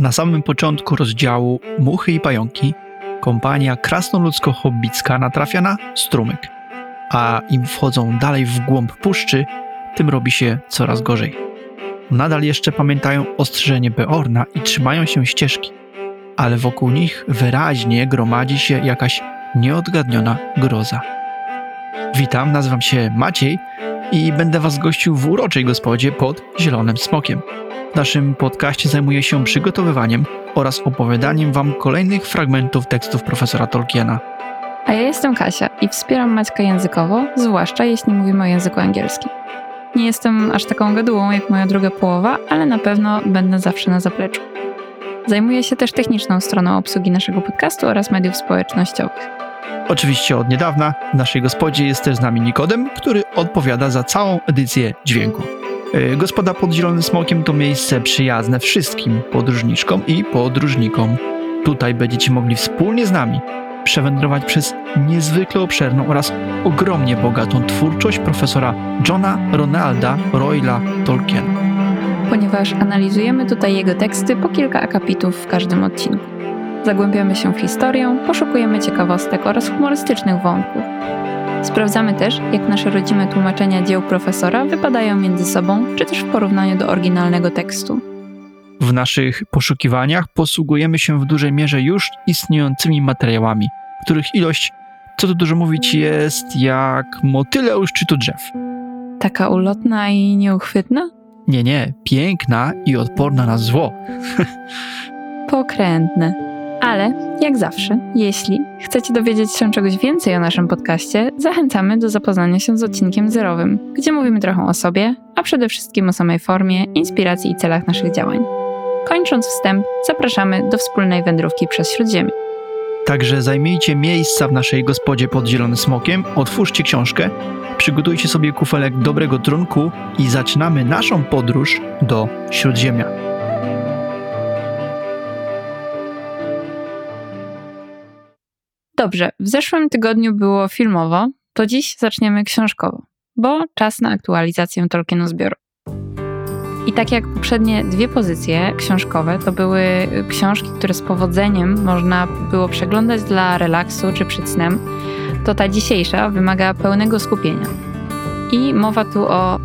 Na samym początku rozdziału Muchy i Pająki kompania krasnoludzko-hobbicka natrafia na strumyk, a im wchodzą dalej w głąb puszczy, tym robi się coraz gorzej. Nadal jeszcze pamiętają ostrzeżenie Beorna i trzymają się ścieżki, ale wokół nich wyraźnie gromadzi się jakaś nieodgadniona groza. Witam, nazywam się Maciej i będę Was gościł w uroczej gospodzie pod Zielonym Smokiem. W naszym podcaście zajmuję się przygotowywaniem oraz opowiadaniem Wam kolejnych fragmentów tekstów profesora Tolkiena. A ja jestem Kasia i wspieram Maćka językowo, zwłaszcza jeśli mówimy o języku angielskim. Nie jestem aż taką gadułą jak moja druga połowa, ale na pewno będę zawsze na zapleczu. Zajmuję się też techniczną stroną obsługi naszego podcastu oraz mediów społecznościowych. Oczywiście od niedawna w naszej gospodzie jest też z nami Nikodem, który odpowiada za całą edycję dźwięku. Yy, Gospoda pod Zielonym Smokiem to miejsce przyjazne wszystkim podróżniczkom i podróżnikom. Tutaj będziecie mogli wspólnie z nami przewędrować przez niezwykle obszerną oraz ogromnie bogatą twórczość profesora Johna Ronalda Royla Tolkiena. Ponieważ analizujemy tutaj jego teksty po kilka akapitów w każdym odcinku. Zagłębiamy się w historię, poszukujemy ciekawostek oraz humorystycznych wątków. Sprawdzamy też, jak nasze rodzime tłumaczenia dzieł profesora wypadają między sobą, czy też w porównaniu do oryginalnego tekstu. W naszych poszukiwaniach posługujemy się w dużej mierze już istniejącymi materiałami, których ilość, co tu dużo mówić, jest jak motyle u szczytu drzew. Taka ulotna i nieuchwytna? Nie, nie, piękna i odporna na zło. Pokrętne. Ale, jak zawsze, jeśli chcecie dowiedzieć się czegoś więcej o naszym podcaście, zachęcamy do zapoznania się z odcinkiem zerowym, gdzie mówimy trochę o sobie, a przede wszystkim o samej formie, inspiracji i celach naszych działań. Kończąc wstęp, zapraszamy do wspólnej wędrówki przez Śródziemie. Także zajmijcie miejsca w naszej gospodzie pod Zielonym Smokiem, otwórzcie książkę, przygotujcie sobie kufelek dobrego trunku i zaczynamy naszą podróż do Śródziemia. Dobrze, w zeszłym tygodniu było filmowo, to dziś zaczniemy książkowo, bo czas na aktualizację Tolkienu zbioru. I tak jak poprzednie dwie pozycje książkowe, to były książki, które z powodzeniem można było przeglądać dla relaksu czy przed snem, to ta dzisiejsza wymaga pełnego skupienia. I mowa tu o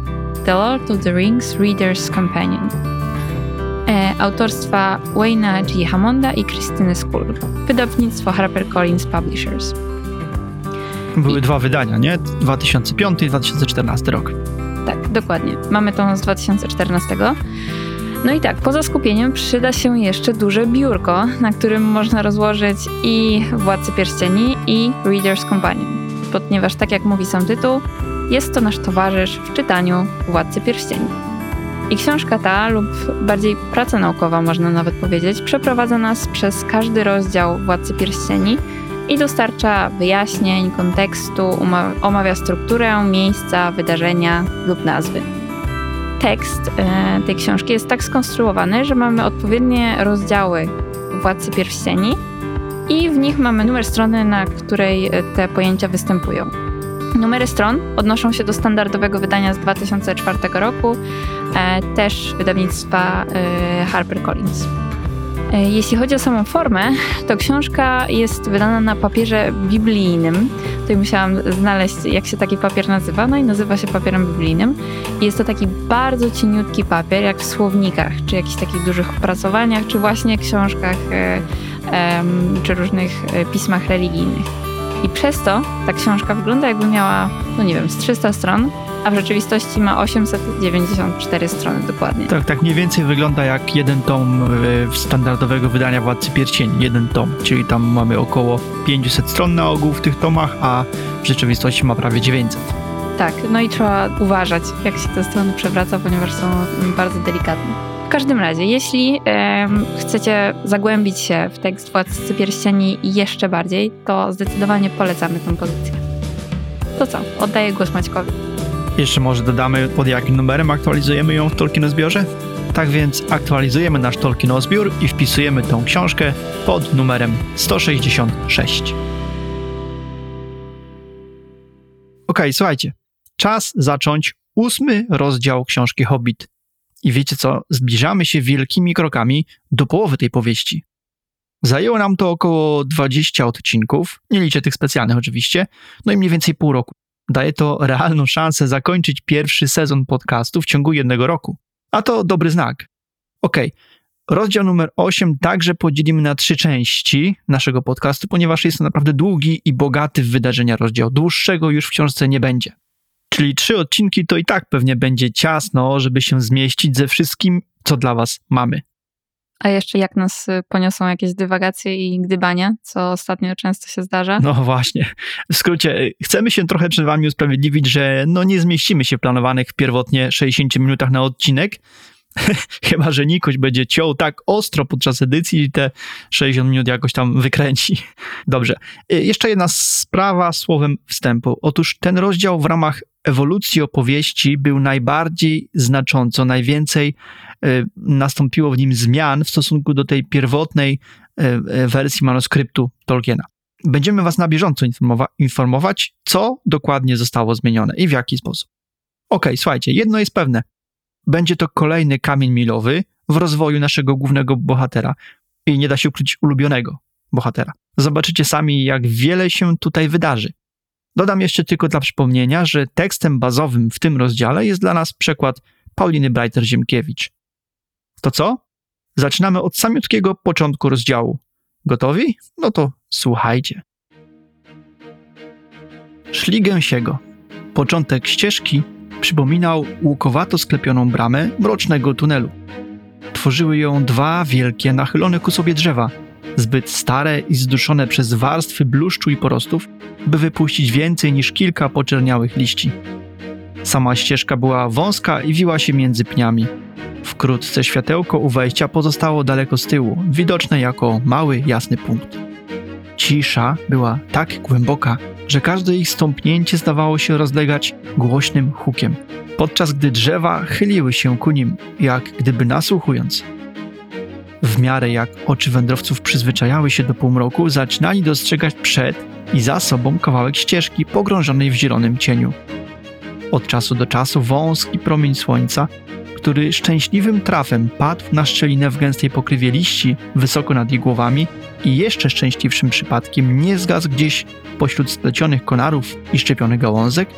The Lord of the Rings Reader's Companion e, autorstwa Wayna G. Hammonda i Krystyny Skull, wydawnictwo HarperCollins Publishers. Były dwa wydania, nie? 2005 i 2014 rok. Tak, dokładnie. Mamy tą z 2014. No i tak, poza skupieniem przyda się jeszcze duże biurko, na którym można rozłożyć i Władcy Pierścieni, i Reader's Companion. Ponieważ, tak jak mówi sam tytuł, jest to nasz towarzysz w czytaniu Władcy Pierścieni. I książka ta, lub bardziej praca naukowa, można nawet powiedzieć, przeprowadza nas przez każdy rozdział Władcy Pierścieni i dostarcza wyjaśnień, kontekstu, omawia strukturę, miejsca, wydarzenia lub nazwy. Tekst e, tej książki jest tak skonstruowany, że mamy odpowiednie rozdziały Władcy Pierścieni i w nich mamy numer strony, na której te pojęcia występują. Numery stron odnoszą się do standardowego wydania z 2004 roku, e, też wydawnictwa e, HarperCollins. E, jeśli chodzi o samą formę, to książka jest wydana na papierze biblijnym. Tutaj musiałam znaleźć, jak się taki papier nazywa, no i nazywa się papierem biblijnym. Jest to taki bardzo cieniutki papier, jak w słownikach, czy jakichś takich dużych opracowaniach, czy właśnie książkach, czy różnych pismach religijnych. I przez to ta książka wygląda jakby miała, no nie wiem, z 300 stron, a w rzeczywistości ma 894 strony dokładnie. Tak, tak mniej więcej wygląda jak jeden tom e, standardowego wydania Władcy Pierścieni, jeden tom, czyli tam mamy około 500 stron na ogół w tych tomach, a w rzeczywistości ma prawie 900. Tak, no i trzeba uważać, jak się te strony przewraca, ponieważ są bardzo delikatne. W każdym razie, jeśli chcecie zagłębić się w tekst Władcy Pierścieni jeszcze bardziej, to zdecydowanie polecamy tę pozycję. To co? Oddaję głos Maćkowi. Jeszcze może dodamy, pod jakim numerem aktualizujemy ją w Tolkienozbiorze? Tak więc aktualizujemy nasz Tolkienozbiór i wpisujemy tą książkę pod numerem 166. Ok, słuchajcie. Czas zacząć ósmy rozdział książki Hobbit I wiecie co? Zbliżamy się wielkimi krokami do połowy tej powieści. Zajęło nam to około 20 odcinków, nie liczę tych specjalnych oczywiście, no i mniej więcej pół roku. Daje to realną szansę zakończyć pierwszy sezon podcastu w ciągu jednego roku. A to dobry znak. Okej, rozdział numer 8 także podzielimy na trzy części naszego podcastu, ponieważ jest to naprawdę długi i bogaty w wydarzenia rozdział. Dłuższego już w książce nie będzie. Czyli trzy odcinki to i tak pewnie będzie ciasno, żeby się zmieścić ze wszystkim, co dla Was mamy. A jeszcze jak nas y, poniosą jakieś dywagacje i gdybania, co ostatnio często się zdarza. No właśnie. W skrócie, chcemy się trochę przed Wami usprawiedliwić, że no nie zmieścimy się w planowanych pierwotnie 60 minutach na odcinek. Chyba, że Nikoś będzie ciął tak ostro podczas edycji i te 60 minut jakoś tam wykręci. Dobrze. Y, Jeszcze jedna sprawa słowem wstępu. Otóż ten rozdział w ramach ewolucji opowieści był najbardziej znacząco, najwięcej y, nastąpiło w nim zmian w stosunku do tej pierwotnej y, wersji manuskryptu Tolkiena. Będziemy Was na bieżąco informowa- informować, co dokładnie zostało zmienione i w jaki sposób. Okej, słuchajcie, jedno jest pewne. Będzie to kolejny kamień milowy w rozwoju naszego głównego bohatera i nie da się ukryć ulubionego bohatera. Zobaczycie sami, jak wiele się tutaj wydarzy. Dodam jeszcze tylko dla przypomnienia, że tekstem bazowym w tym rozdziale jest dla nas przekład Pauliny Breiter-Ziemkiewicz. To co? Zaczynamy od samiutkiego początku rozdziału. Gotowi? No to słuchajcie. Szli gęsiego. Początek ścieżki przypominał łukowato sklepioną bramę mrocznego tunelu. Tworzyły ją dwa wielkie, nachylone ku sobie drzewa, zbyt stare i zduszone przez warstwy bluszczu i porostów, by wypuścić więcej niż kilka poczerniałych liści. Sama ścieżka była wąska i wiła się między pniami. Wkrótce światełko u wejścia pozostało daleko z tyłu, widoczne jako mały, jasny punkt. Cisza była tak głęboka, że każde ich stąpnięcie zdawało się rozlegać głośnym hukiem, podczas gdy drzewa chyliły się ku nim, jak gdyby nasłuchując. W miarę jak oczy wędrowców przyzwyczajały się do półmroku, zaczynali dostrzegać przed i za sobą kawałek ścieżki pogrążonej w zielonym cieniu. Od czasu do czasu wąski promień słońca, który szczęśliwym trafem padł na szczelinę w gęstej pokrywie liści wysoko nad ich głowami i jeszcze szczęśliwszym przypadkiem nie zgasł gdzieś pośród splecionych konarów i szczepionych gałązek,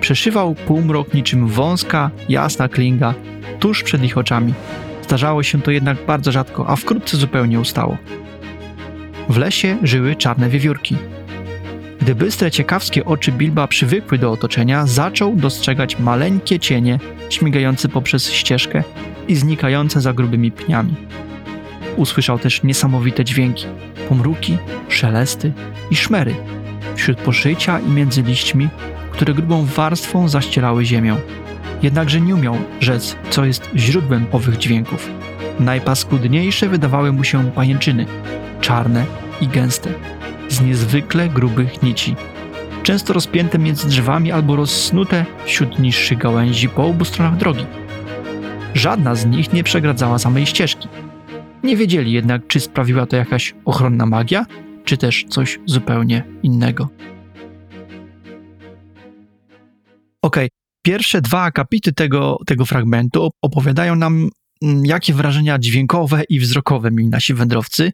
przeszywał półmrok niczym wąska, jasna klinga tuż przed ich oczami. Zdarzało się to jednak bardzo rzadko, a wkrótce zupełnie ustało. W lesie żyły czarne wiewiórki. Gdy bystre, ciekawskie oczy Bilba przywykły do otoczenia, zaczął dostrzegać maleńkie cienie śmigające poprzez ścieżkę i znikające za grubymi pniami. Usłyszał też niesamowite dźwięki, pomruki, szelesty i szmery wśród poszycia i między liśćmi, które grubą warstwą zaścierały ziemię. Jednakże nie umiał rzec, co jest źródłem owych dźwięków. Najpaskudniejsze wydawały mu się pajęczyny, czarne i gęste, z niezwykle grubych nici, często rozpięte między drzewami albo rozsnute wśród niższych gałęzi po obu stronach drogi. Żadna z nich nie przegradzała samej ścieżki. Nie wiedzieli jednak, czy sprawiła to jakaś ochronna magia, czy też coś zupełnie innego. Okej, pierwsze dwa akapity tego, tego fragmentu opowiadają nam, mm, jakie wrażenia dźwiękowe i wzrokowe mieli nasi wędrowcy.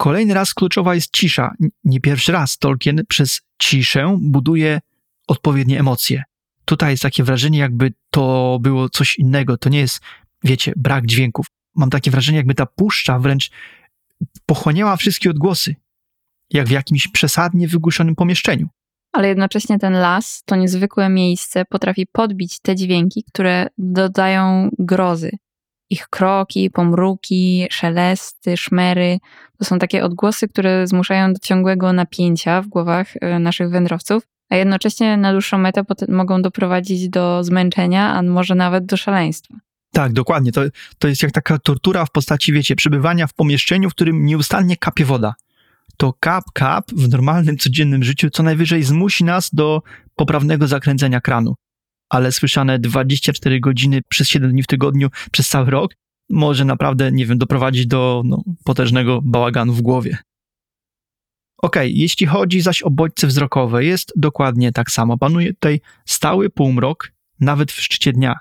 Kolejny raz kluczowa jest cisza. Nie pierwszy raz Tolkien przez ciszę buduje odpowiednie emocje. Tutaj jest takie wrażenie, jakby to było coś innego. To nie jest, wiecie, brak dźwięków. Mam takie wrażenie, jakby ta puszcza wręcz pochłaniała wszystkie odgłosy, jak w jakimś przesadnie wygłuszonym pomieszczeniu. Ale jednocześnie ten las, to niezwykłe miejsce, potrafi podbić te dźwięki, które dodają grozy. Ich kroki, pomruki, szelesty, szmery to są takie odgłosy, które zmuszają do ciągłego napięcia w głowach e, naszych wędrowców, a jednocześnie na dłuższą metę mogą doprowadzić do zmęczenia, a może nawet do szaleństwa. Tak, dokładnie. To, to jest jak taka tortura w postaci, wiecie, przebywania w pomieszczeniu, w którym nieustannie kapie woda. To kap, kap w normalnym, codziennym życiu co najwyżej zmusi nas do poprawnego zakręcenia kranu. Ale słyszane 24 godziny przez 7 dni w tygodniu, przez cały rok, może naprawdę, nie wiem, doprowadzić do no, potężnego bałaganu w głowie. Okej, jeśli chodzi zaś o bodźce wzrokowe, jest dokładnie tak samo. Panuje tutaj stały półmrok, nawet w szczycie dnia.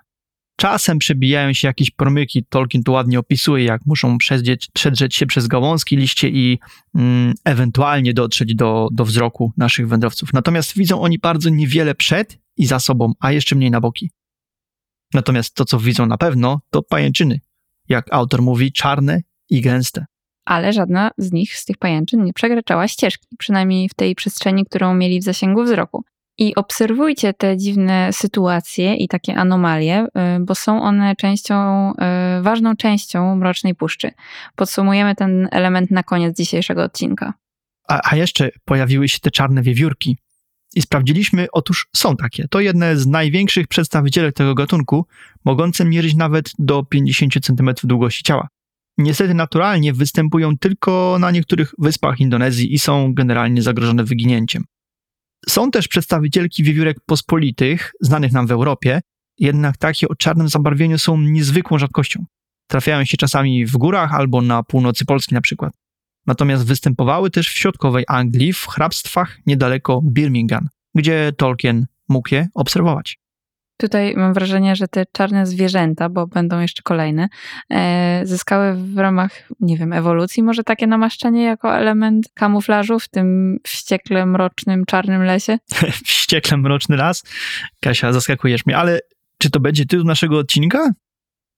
Czasem przebijają się jakieś promyki, Tolkien to ładnie opisuje, jak muszą przedrzeć, przedrzeć się przez gałązki, liście i mm, ewentualnie dotrzeć do, do wzroku naszych wędrowców. Natomiast widzą oni bardzo niewiele przed i za sobą, a jeszcze mniej na boki. Natomiast to, co widzą na pewno, to pajęczyny. Jak autor mówi, czarne i gęste. Ale żadna z nich, z tych pajęczyn, nie przekraczała ścieżki, przynajmniej w tej przestrzeni, którą mieli w zasięgu wzroku. I obserwujcie te dziwne sytuacje i takie anomalie, y, bo są one częścią, y, ważną częścią Mrocznej Puszczy. Podsumujemy ten element na koniec dzisiejszego odcinka. A, a jeszcze pojawiły się te czarne wiewiórki. I sprawdziliśmy, otóż są takie. To jedne z największych przedstawicieli tego gatunku, mogące mierzyć nawet do 50 cm długości ciała. Niestety naturalnie występują tylko na niektórych wyspach Indonezji i są generalnie zagrożone wyginięciem. Są też przedstawicielki wiewiórek pospolitych, znanych nam w Europie, jednak takie o czarnym zabarwieniu są niezwykłą rzadkością. Trafiają się czasami w górach albo na północy Polski na przykład. Natomiast występowały też w środkowej Anglii, w hrabstwach niedaleko Birmingham, gdzie Tolkien mógł je obserwować. Tutaj mam wrażenie, że te czarne zwierzęta, bo będą jeszcze kolejne, e, zyskały w ramach, nie wiem, ewolucji może takie namaszczenie jako element kamuflażu w tym wściekle mrocznym, czarnym lesie? Wściekle mroczny las? Kasia, zaskakujesz mnie, ale czy to będzie tytuł naszego odcinka?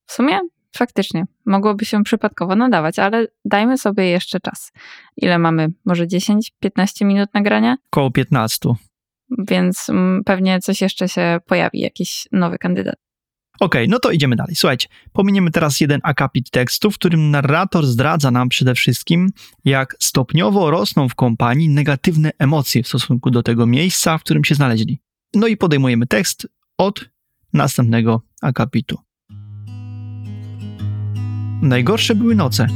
W sumie faktycznie mogłoby się przypadkowo nadawać, ale dajmy sobie jeszcze czas. Ile mamy? Może 10-15 minut nagrania? Koło 15. Więc mm, pewnie coś jeszcze się pojawi, jakiś nowy kandydat. Okej, okay, no to idziemy dalej. Słuchajcie, pominiemy teraz jeden akapit tekstu, w którym narrator zdradza nam przede wszystkim, jak stopniowo rosną w kompanii negatywne emocje w stosunku do tego miejsca, w którym się znaleźli. No i podejmujemy tekst od następnego akapitu. Najgorsze były noce.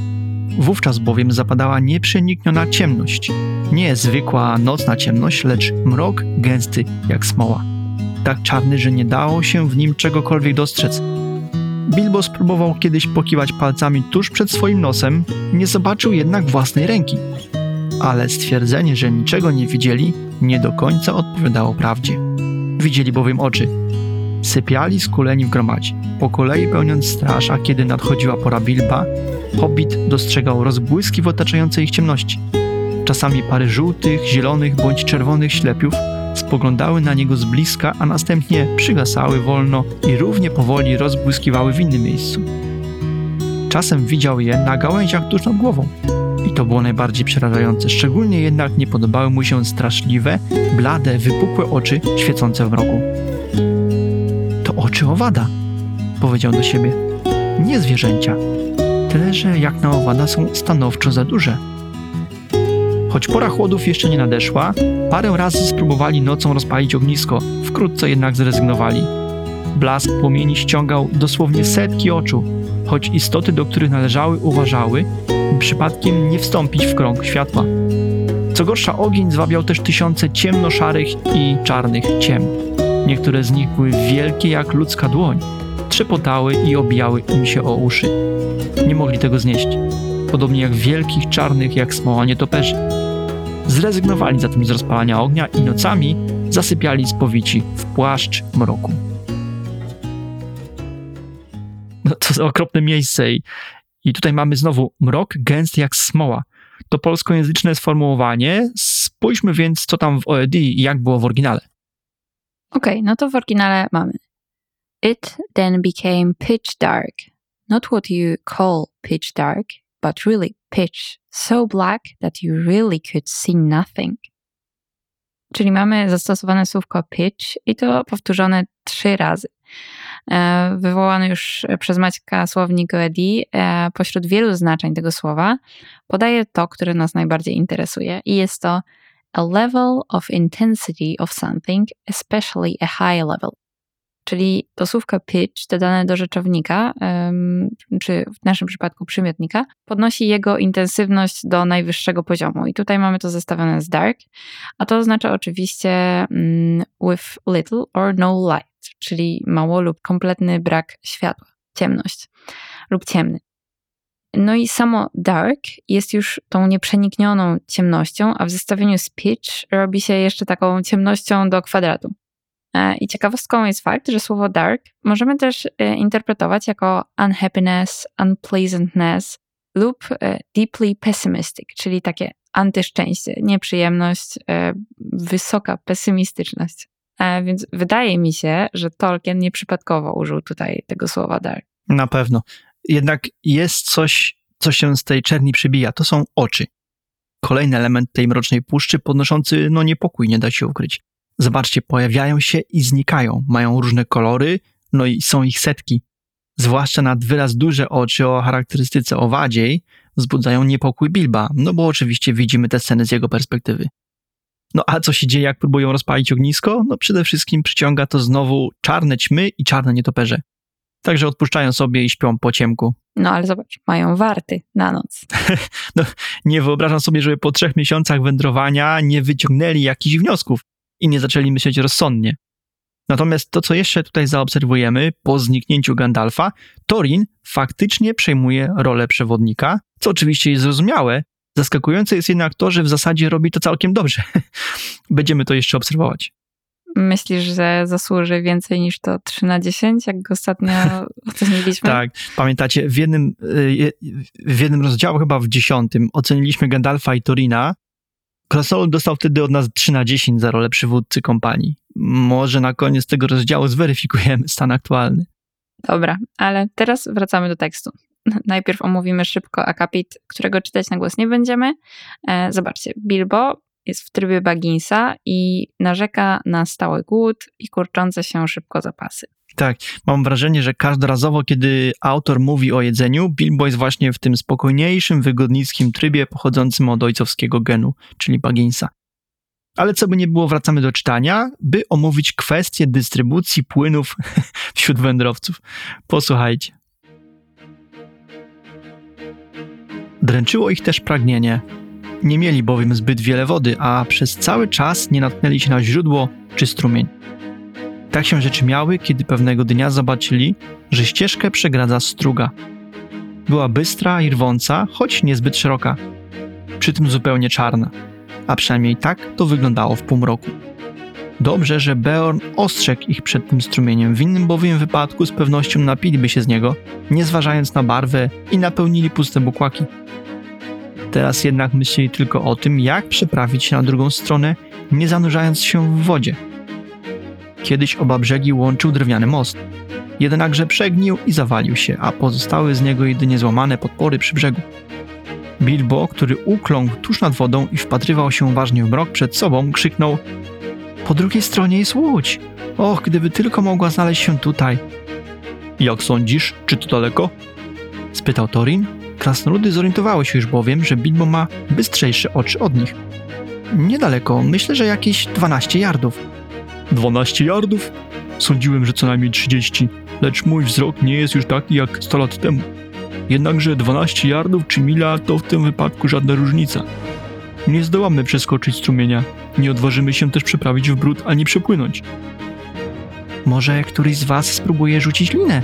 Wówczas bowiem zapadała nieprzenikniona ciemność. Nie zwykła nocna ciemność, lecz mrok gęsty jak smoła. Tak czarny, że nie dało się w nim czegokolwiek dostrzec. Bilbo spróbował kiedyś pokiwać palcami tuż przed swoim nosem, nie zobaczył jednak własnej ręki. Ale stwierdzenie, że niczego nie widzieli, nie do końca odpowiadało prawdzie. Widzieli bowiem oczy, Sypiali skuleni w gromadzie, po kolei pełniąc straż, a kiedy nadchodziła pora Bilba, hobbit dostrzegał rozbłyski w otaczającej ich ciemności. Czasami pary żółtych, zielonych bądź czerwonych ślepiów spoglądały na niego z bliska, a następnie przygasały wolno i równie powoli rozbłyskiwały w innym miejscu. Czasem widział je na gałęziach tuż nad głową. I to było najbardziej przerażające. Szczególnie jednak nie podobały mu się straszliwe, blade, wypukłe oczy świecące w mroku oczy owada, powiedział do siebie. Nie zwierzęcia, tyle że jak na owada są stanowczo za duże. Choć pora chłodów jeszcze nie nadeszła, parę razy spróbowali nocą rozpalić ognisko, wkrótce jednak zrezygnowali. Blask płomieni ściągał dosłownie setki oczu, choć istoty, do których należały, uważały, przypadkiem nie wstąpić w krąg światła. Co gorsza, ogień zwabiał też tysiące ciemno-szarych i czarnych ciem. Niektóre z nich były wielkie jak ludzka dłoń. Trzepotały i obijały im się o uszy. Nie mogli tego znieść. Podobnie jak wielkich, czarnych jak smoła nietoperzy. Zrezygnowali zatem z rozpalania ognia i nocami zasypiali spowici w płaszcz mroku. No to okropne miejsce i, i tutaj mamy znowu mrok gęsty jak smoła. To polskojęzyczne sformułowanie. Spójrzmy więc, co tam w OED i jak było w oryginale. Okej, okay, no to w oryginale mamy. It then became pitch dark. Not what you call pitch dark, but really pitch, so black that you really could see nothing. Czyli mamy zastosowane słówko pitch i to powtórzone trzy razy. E, wywołany już przez Maćka słownik OEDI e, pośród wielu znaczeń tego słowa podaje to, które nas najbardziej interesuje i jest to a level of intensity of something, especially a high level. Czyli to słówko pitch dodane do rzeczownika, czy w naszym przypadku przymiotnika, podnosi jego intensywność do najwyższego poziomu. I tutaj mamy to zestawione z dark, a to oznacza oczywiście mm, with little or no light, czyli mało lub kompletny brak światła, ciemność lub ciemny. No i samo dark jest już tą nieprzeniknioną ciemnością, a w zestawieniu z pitch robi się jeszcze taką ciemnością do kwadratu. E, I ciekawostką jest fakt, że słowo dark możemy też e, interpretować jako unhappiness, unpleasantness lub e, deeply pessimistic, czyli takie antyszczęście, nieprzyjemność, wysoka pesymistyczność. Więc wydaje mi się, że Tolkien nieprzypadkowo użył tutaj tego słowa dark. Na pewno. Jednak jest coś, co się z tej czerni przebija. To są oczy. Kolejny element tej mrocznej puszczy podnoszący no niepokój, nie da się ukryć. Zobaczcie, pojawiają się i znikają. Mają różne kolory, no i są ich setki. Zwłaszcza nad wyraz duże oczy o charakterystyce owadziej wzbudzają niepokój Bilba, no bo oczywiście widzimy te sceny z jego perspektywy. No a co się dzieje, jak próbują rozpalić ognisko? No przede wszystkim przyciąga to znowu czarne ćmy i czarne nietoperze. Także odpuszczają sobie i śpią po ciemku. No ale zobacz, mają warty na noc. no, nie wyobrażam sobie, żeby po trzech miesiącach wędrowania nie wyciągnęli jakichś wniosków i nie zaczęli myśleć rozsądnie. Natomiast to, co jeszcze tutaj zaobserwujemy po zniknięciu Gandalfa, Torin faktycznie przejmuje rolę przewodnika, co oczywiście jest zrozumiałe. Zaskakujące jest jednak to, że w zasadzie robi to całkiem dobrze. Będziemy to jeszcze obserwować. Myślisz, że zasłuży więcej niż to 3 na 10, jak go ostatnio oceniliśmy? tak, pamiętacie, w jednym, y, w jednym rozdziale, chyba w dziesiątym, oceniliśmy Gandalfa i Torina Krasnolud dostał wtedy od nas 3 na 10 za rolę przywódcy kompanii. Może na koniec tego rozdziału zweryfikujemy stan aktualny. Dobra, ale teraz wracamy do tekstu. Najpierw omówimy szybko akapit, którego czytać na głos nie będziemy. E, zobaczcie, Bilbo jest w trybie Bagginsa i narzeka na stały głód i kurczące się szybko zapasy. Tak, mam wrażenie, że każdorazowo, kiedy autor mówi o jedzeniu, Bilbo jest właśnie w tym spokojniejszym, wygodnickim trybie pochodzącym od ojcowskiego genu, czyli Bagginsa. Ale co by nie było, wracamy do czytania, by omówić kwestię dystrybucji płynów wśród wędrowców. Posłuchajcie. Dręczyło ich też pragnienie. Nie mieli bowiem zbyt wiele wody, a przez cały czas nie natknęli się na źródło czy strumień. Tak się rzeczy miały, kiedy pewnego dnia zobaczyli, że ścieżkę przegradza struga. Była bystra i rwąca, choć niezbyt szeroka, przy tym zupełnie czarna, a przynajmniej tak to wyglądało w półmroku. Dobrze, że Beorn ostrzegł ich przed tym strumieniem, w innym bowiem wypadku z pewnością napiliby się z niego, nie zważając na barwę i napełnili puste bukłaki. Teraz jednak myśleli tylko o tym, jak przeprawić się na drugą stronę, nie zanurzając się w wodzie – Kiedyś oba brzegi łączył drewniany most. Jednakże przegnił i zawalił się, a pozostały z niego jedynie złamane podpory przy brzegu. Bilbo, który ukląkł tuż nad wodą i wpatrywał się uważnie w mrok przed sobą, krzyknął Po drugiej stronie jest łódź! Och, gdyby tylko mogła znaleźć się tutaj! Jak sądzisz, czy to daleko? spytał Torin. Krasnoludy zorientowały się już bowiem, że Bilbo ma bystrzejsze oczy od nich. Niedaleko, myślę, że jakieś 12 yardów. 12 yardów? Sądziłem, że co najmniej 30, lecz mój wzrok nie jest już taki jak 100 lat temu. Jednakże 12 yardów czy mila to w tym wypadku żadna różnica. Nie zdołamy przeskoczyć strumienia, nie odważymy się też przeprawić w brud ani przepłynąć. Może któryś z was spróbuje rzucić linę?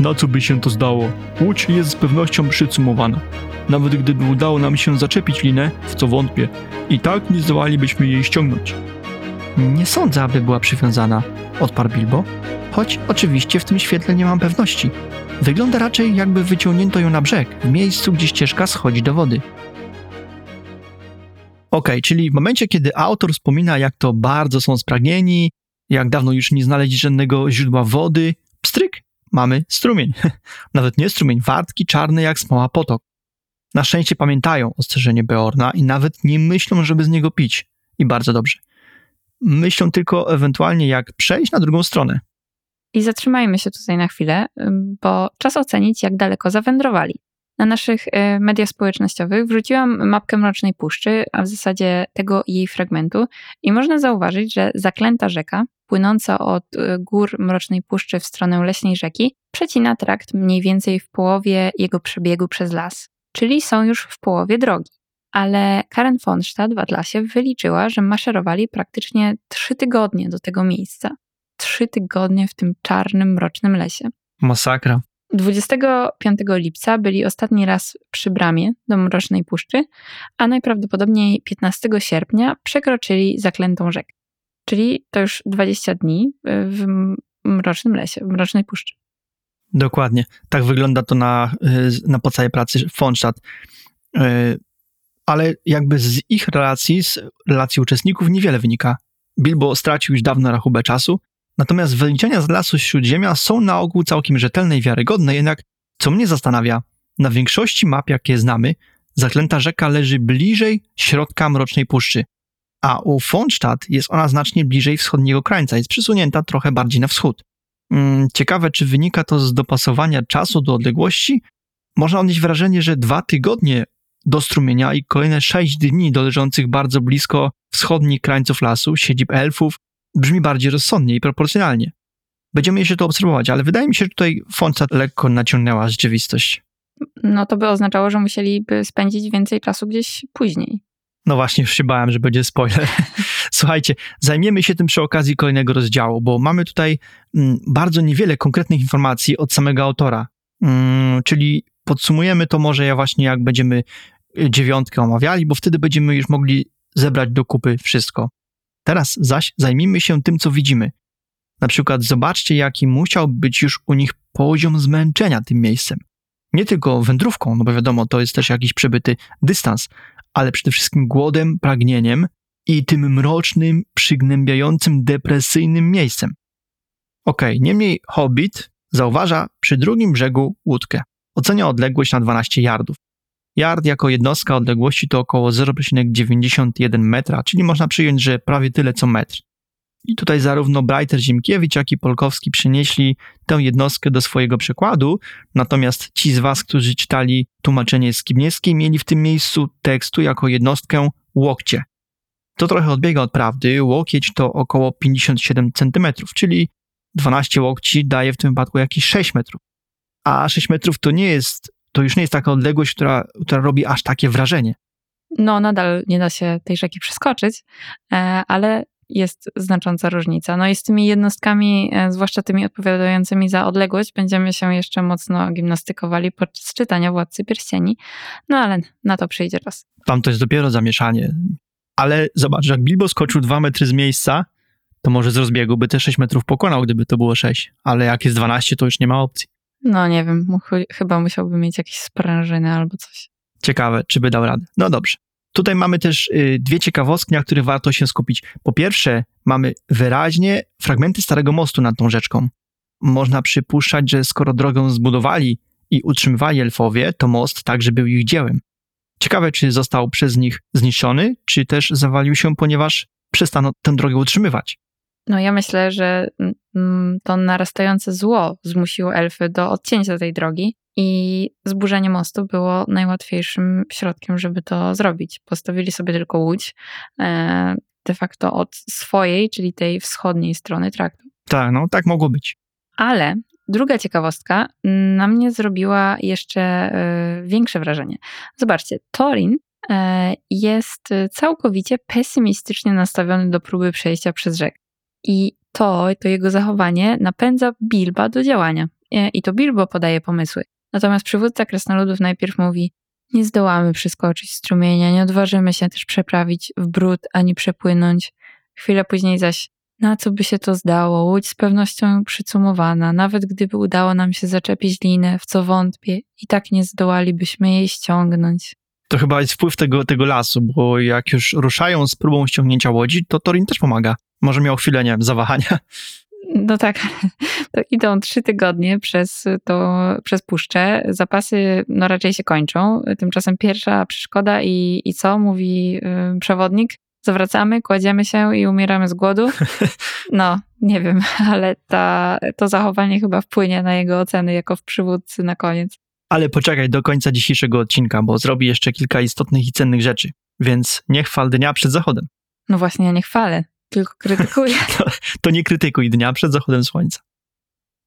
Na co by się to zdało? Łódź jest z pewnością przycumowana. Nawet gdyby udało nam się zaczepić linę, w co wątpię, i tak nie zdołalibyśmy jej ściągnąć. Nie sądzę, aby była przywiązana, odparł Bilbo, choć oczywiście w tym świetle nie mam pewności. Wygląda raczej, jakby wyciągnięto ją na brzeg, w miejscu, gdzie ścieżka schodzi do wody. Ok, czyli w momencie, kiedy autor wspomina, jak to bardzo są spragnieni, jak dawno już nie znaleźli żadnego źródła wody, pstryk, mamy strumień. Nawet nie strumień, wartki czarny jak smoła potok. Na szczęście pamiętają ostrzeżenie Beorna i nawet nie myślą, żeby z niego pić. I bardzo dobrze myślą tylko ewentualnie, jak przejść na drugą stronę. I zatrzymajmy się tutaj na chwilę, bo czas ocenić, jak daleko zawędrowali. Na naszych y, mediach społecznościowych wrzuciłam mapkę Mrocznej Puszczy, a w zasadzie tego jej fragmentu, i można zauważyć, że zaklęta rzeka, płynąca od y, gór Mrocznej Puszczy w stronę leśnej rzeki, przecina trakt mniej więcej w połowie jego przebiegu przez las, czyli są już w połowie drogi ale Karen Fonstadt w Atlasie wyliczyła, że maszerowali praktycznie trzy tygodnie do tego miejsca. Trzy tygodnie w tym czarnym, mrocznym lesie. Masakra. 25 lipca byli ostatni raz przy bramie do Mrocznej Puszczy, a najprawdopodobniej 15 sierpnia przekroczyli zaklętą rzekę. Czyli to już 20 dni w mrocznym lesie, w mrocznej puszczy. Dokładnie. Tak wygląda to na, na podstawie pracy Fonstadt. Ale jakby z ich relacji, z relacji uczestników niewiele wynika. Bilbo stracił już dawno rachubę czasu, natomiast wyliczenia z lasu Śródziemia są na ogół całkiem rzetelne i wiarygodne, jednak co mnie zastanawia, na większości map, jakie znamy, zaklęta rzeka leży bliżej środka Mrocznej Puszczy, a u Fonstadt jest ona znacznie bliżej wschodniego krańca, jest przysunięta trochę bardziej na wschód. Hmm, ciekawe, czy wynika to z dopasowania czasu do odległości? Można odnieść wrażenie, że dwa tygodnie do strumienia i kolejne sześć dni do leżących bardzo blisko wschodnich krańców lasu, siedzib elfów, brzmi bardziej rozsądnie i proporcjonalnie. Będziemy jeszcze to obserwować, ale wydaje mi się, że tutaj Fonstadt lekko naciągnęła rzeczywistość. No to by oznaczało, że musieliby spędzić więcej czasu gdzieś później. No właśnie, już się bałem, że będzie spoiler. Słuchajcie, zajmiemy się tym przy okazji kolejnego rozdziału, bo mamy tutaj mm, bardzo niewiele konkretnych informacji od samego autora. Mm, czyli podsumujemy to może ja właśnie jak będziemy y, dziewiątkę omawiali, bo wtedy będziemy już mogli zebrać do kupy wszystko. Teraz zaś zajmijmy się tym, co widzimy. Na przykład zobaczcie, jaki musiał być już u nich poziom zmęczenia tym miejscem. Nie tylko wędrówką, no bo wiadomo, to jest też jakiś przebyty dystans, ale przede wszystkim głodem, pragnieniem i tym mrocznym, przygnębiającym, depresyjnym miejscem. Okej, okay, niemniej Hobbit zauważa przy drugim brzegu łódkę. Ocenia odległość na 12 yardów. Yard jako jednostka odległości to około 0,91 metra, czyli można przyjąć, że prawie tyle co metr. I tutaj zarówno Brighter Ziemkiewicz, jak i Polkowski przenieśli tę jednostkę do swojego przekładu, natomiast ci z Was, którzy czytali tłumaczenie Skibniewskiej, mieli w tym miejscu tekstu jako jednostkę łokcie. To trochę odbiega od prawdy. Łokieć to około 57 cm, czyli 12 łokci daje w tym wypadku jakieś 6 metrów. A 6 metrów to nie jest, to już nie jest taka odległość, która, która robi aż takie wrażenie. No, nadal nie da się tej rzeki przeskoczyć, e, ale jest znacząca różnica. No i z tymi jednostkami, e, zwłaszcza tymi odpowiadającymi za odległość, będziemy się jeszcze mocno gimnastykowali podczas czytania Władcy Pierścieni, no ale na to przyjdzie czas. Tam to jest dopiero zamieszanie. Ale zobacz, jak Bilbo skoczył dwa metry z miejsca, to może z rozbiegu by te 6 metrów pokonał, gdyby to było 6. Ale jak jest 12, to już nie ma opcji. No nie wiem, chyba musiałby mieć jakieś sprężyny albo coś. Ciekawe, czy by dał radę. No dobrze. Tutaj mamy też y, dwie ciekawostki, na których warto się skupić. Po pierwsze, mamy wyraźnie fragmenty Starego Mostu nad tą rzeczką. Można przypuszczać, że skoro drogę zbudowali i utrzymywali elfowie, to most także był ich dziełem. Ciekawe, czy został przez nich zniszczony, czy też zawalił się, ponieważ przestano tę drogę utrzymywać. No ja myślę, że to narastające zło zmusiło elfy do odcięcia tej drogi i zburzenie mostu było najłatwiejszym środkiem, żeby to zrobić. Postawili sobie tylko łódź e, de facto od swojej, czyli tej wschodniej strony traktu. Tak, no tak mogło być. Ale druga ciekawostka na mnie zrobiła jeszcze e, większe wrażenie. Zobaczcie, Torin e, jest całkowicie pesymistycznie nastawiony do próby przejścia przez rzekę. I to, to jego zachowanie napędza Bilba do działania. I to Bilbo podaje pomysły. Natomiast przywódca krasnoludów najpierw mówi: Nie zdołamy przeskoczyć strumienia, nie odważymy się też przeprawić w brud ani przepłynąć. Chwilę później zaś: Na co by się to zdało? Łódź z pewnością przycumowana, nawet gdyby udało nam się zaczepić linę, w co wątpię, i tak nie zdołalibyśmy jej ściągnąć. To chyba jest wpływ tego, tego lasu, bo jak już ruszają z próbą ściągnięcia łodzi, to Torin też pomaga. Może miał chwilę, nie wiem, zawahania. No tak, to idą trzy tygodnie przez, to, przez puszczę. Zapasy no raczej się kończą. Tymczasem pierwsza przeszkoda i, i co? Mówi y, przewodnik. Zawracamy, kładziemy się i umieramy z głodu. No, nie wiem, ale ta, to zachowanie chyba wpłynie na jego oceny jako w przywódcy na koniec. Ale poczekaj do końca dzisiejszego odcinka, bo zrobi jeszcze kilka istotnych i cennych rzeczy. Więc nie chwal dnia przed zachodem. No właśnie, ja nie chwalę tylko krytykuję. To, to, nie krytykuj dnia przed zachodem słońca.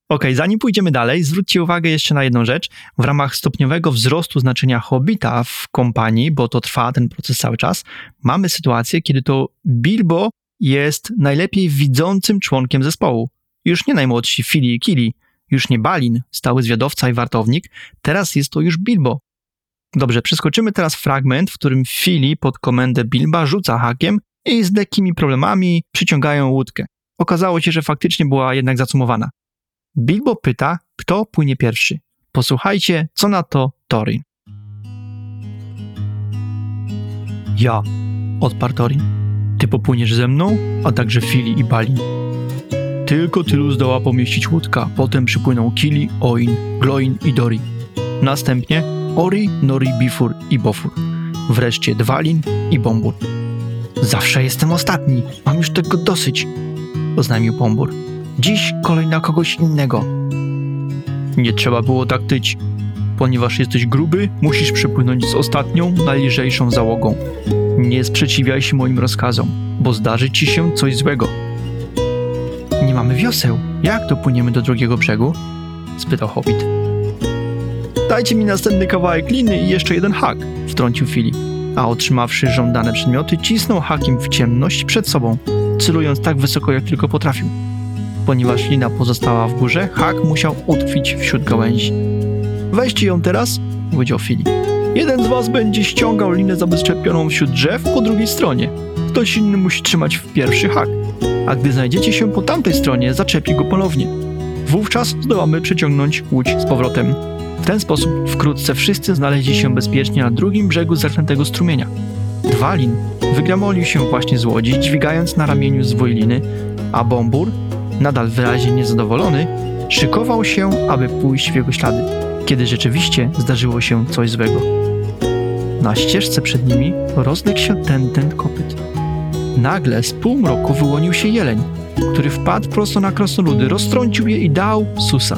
Ok, zanim pójdziemy dalej, zwróćcie uwagę jeszcze na jedną rzecz. W ramach stopniowego wzrostu znaczenia Hobbita w kompanii, bo to trwa ten proces cały czas, mamy sytuację, kiedy to Bilbo jest najlepiej widzącym członkiem zespołu. Już nie najmłodsi Fili i Kili, już nie Balin, stały zwiadowca i wartownik, teraz jest to już Bilbo. Dobrze, przeskoczymy teraz fragment, w którym Fili pod komendę Bilba rzuca hakiem i z lekkimi problemami przyciągają łódkę. Okazało się, że faktycznie była jednak zacumowana. Bilbo pyta, kto płynie pierwszy. Posłuchajcie, co na to Thorin. Ja, odparł Thorin. Ty popłyniesz ze mną, a także Fili i Balin. Tylko tylu zdoła pomieścić łódka, potem przypłyną Kili, Oin, Gloin i Dori. Następnie Ori, Nori, Bifur i Bofur. Wreszcie Dwalin i Bombur. Zawsze jestem ostatni, mam już tego dosyć, oznajmił Bombur. Dziś kolej na kogoś innego. Nie trzeba było tak tyć. Ponieważ jesteś gruby, musisz przypłynąć z ostatnią, najlżejszą załogą. Nie sprzeciwiaj się moim rozkazom, bo zdarzy ci się coś złego. Nie mamy wioseł. Jak dopłyniemy do drugiego brzegu? spytał Hobbit. Dajcie mi następny kawałek liny i jeszcze jeden hak, wtrącił Filip. A otrzymawszy żądane przedmioty, cisnął hakiem w ciemność przed sobą, celując tak wysoko, jak tylko potrafił. Ponieważ lina pozostała w górze, hak musiał utkwić wśród gałęzi. Weźcie ją teraz, powiedział Filip. Jeden z was będzie ściągał linę zabezpieczoną wśród drzew po drugiej stronie. Ktoś inny musi trzymać w pierwszy hak. A gdy znajdziecie się po tamtej stronie, zaczepi go ponownie. Wówczas zdołamy przeciągnąć łódź z powrotem. W ten sposób wkrótce wszyscy znaleźli się bezpiecznie na drugim brzegu zaklętego strumienia. Dwalin wygramolił się właśnie z łodzi, dźwigając na ramieniu zwój liny, a Bombur, nadal wyraźnie niezadowolony, szykował się, aby pójść w jego ślady, kiedy rzeczywiście zdarzyło się coś złego. Na ścieżce przed nimi rozległ się ten ten kopyt. Nagle z półmroku wyłonił się jeleń, który wpadł prosto na krasnoludy, roztrącił je i dał susa.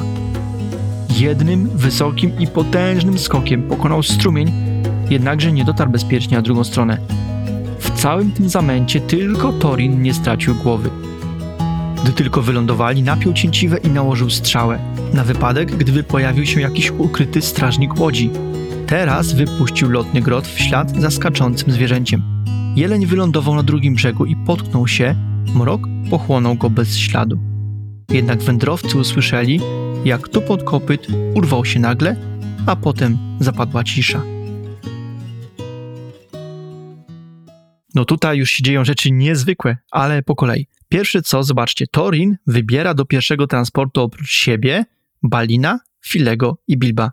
Jednym, wysokim i potężnym skokiem pokonał strumień, jednakże nie dotarł bezpiecznie na drugą stronę. W całym tym zamęcie tylko Torin nie stracił głowy. Gdy tylko wylądowali, napiął cięciwe i nałożył strzałę, na wypadek, gdyby pojawił się jakiś ukryty strażnik łodzi. Teraz wypuścił lotny grot w ślad za skaczącym zwierzęciem. Jeleń wylądował na drugim brzegu i potknął się, mrok pochłonął go bez śladu. Jednak wędrowcy usłyszeli, jak tupot kopyt urwał się nagle, a potem zapadła cisza. No tutaj już się dzieją rzeczy niezwykłe, ale po kolei. Pierwsze co, zobaczcie, Torin wybiera do pierwszego transportu oprócz siebie Balina, Filego i Bilba.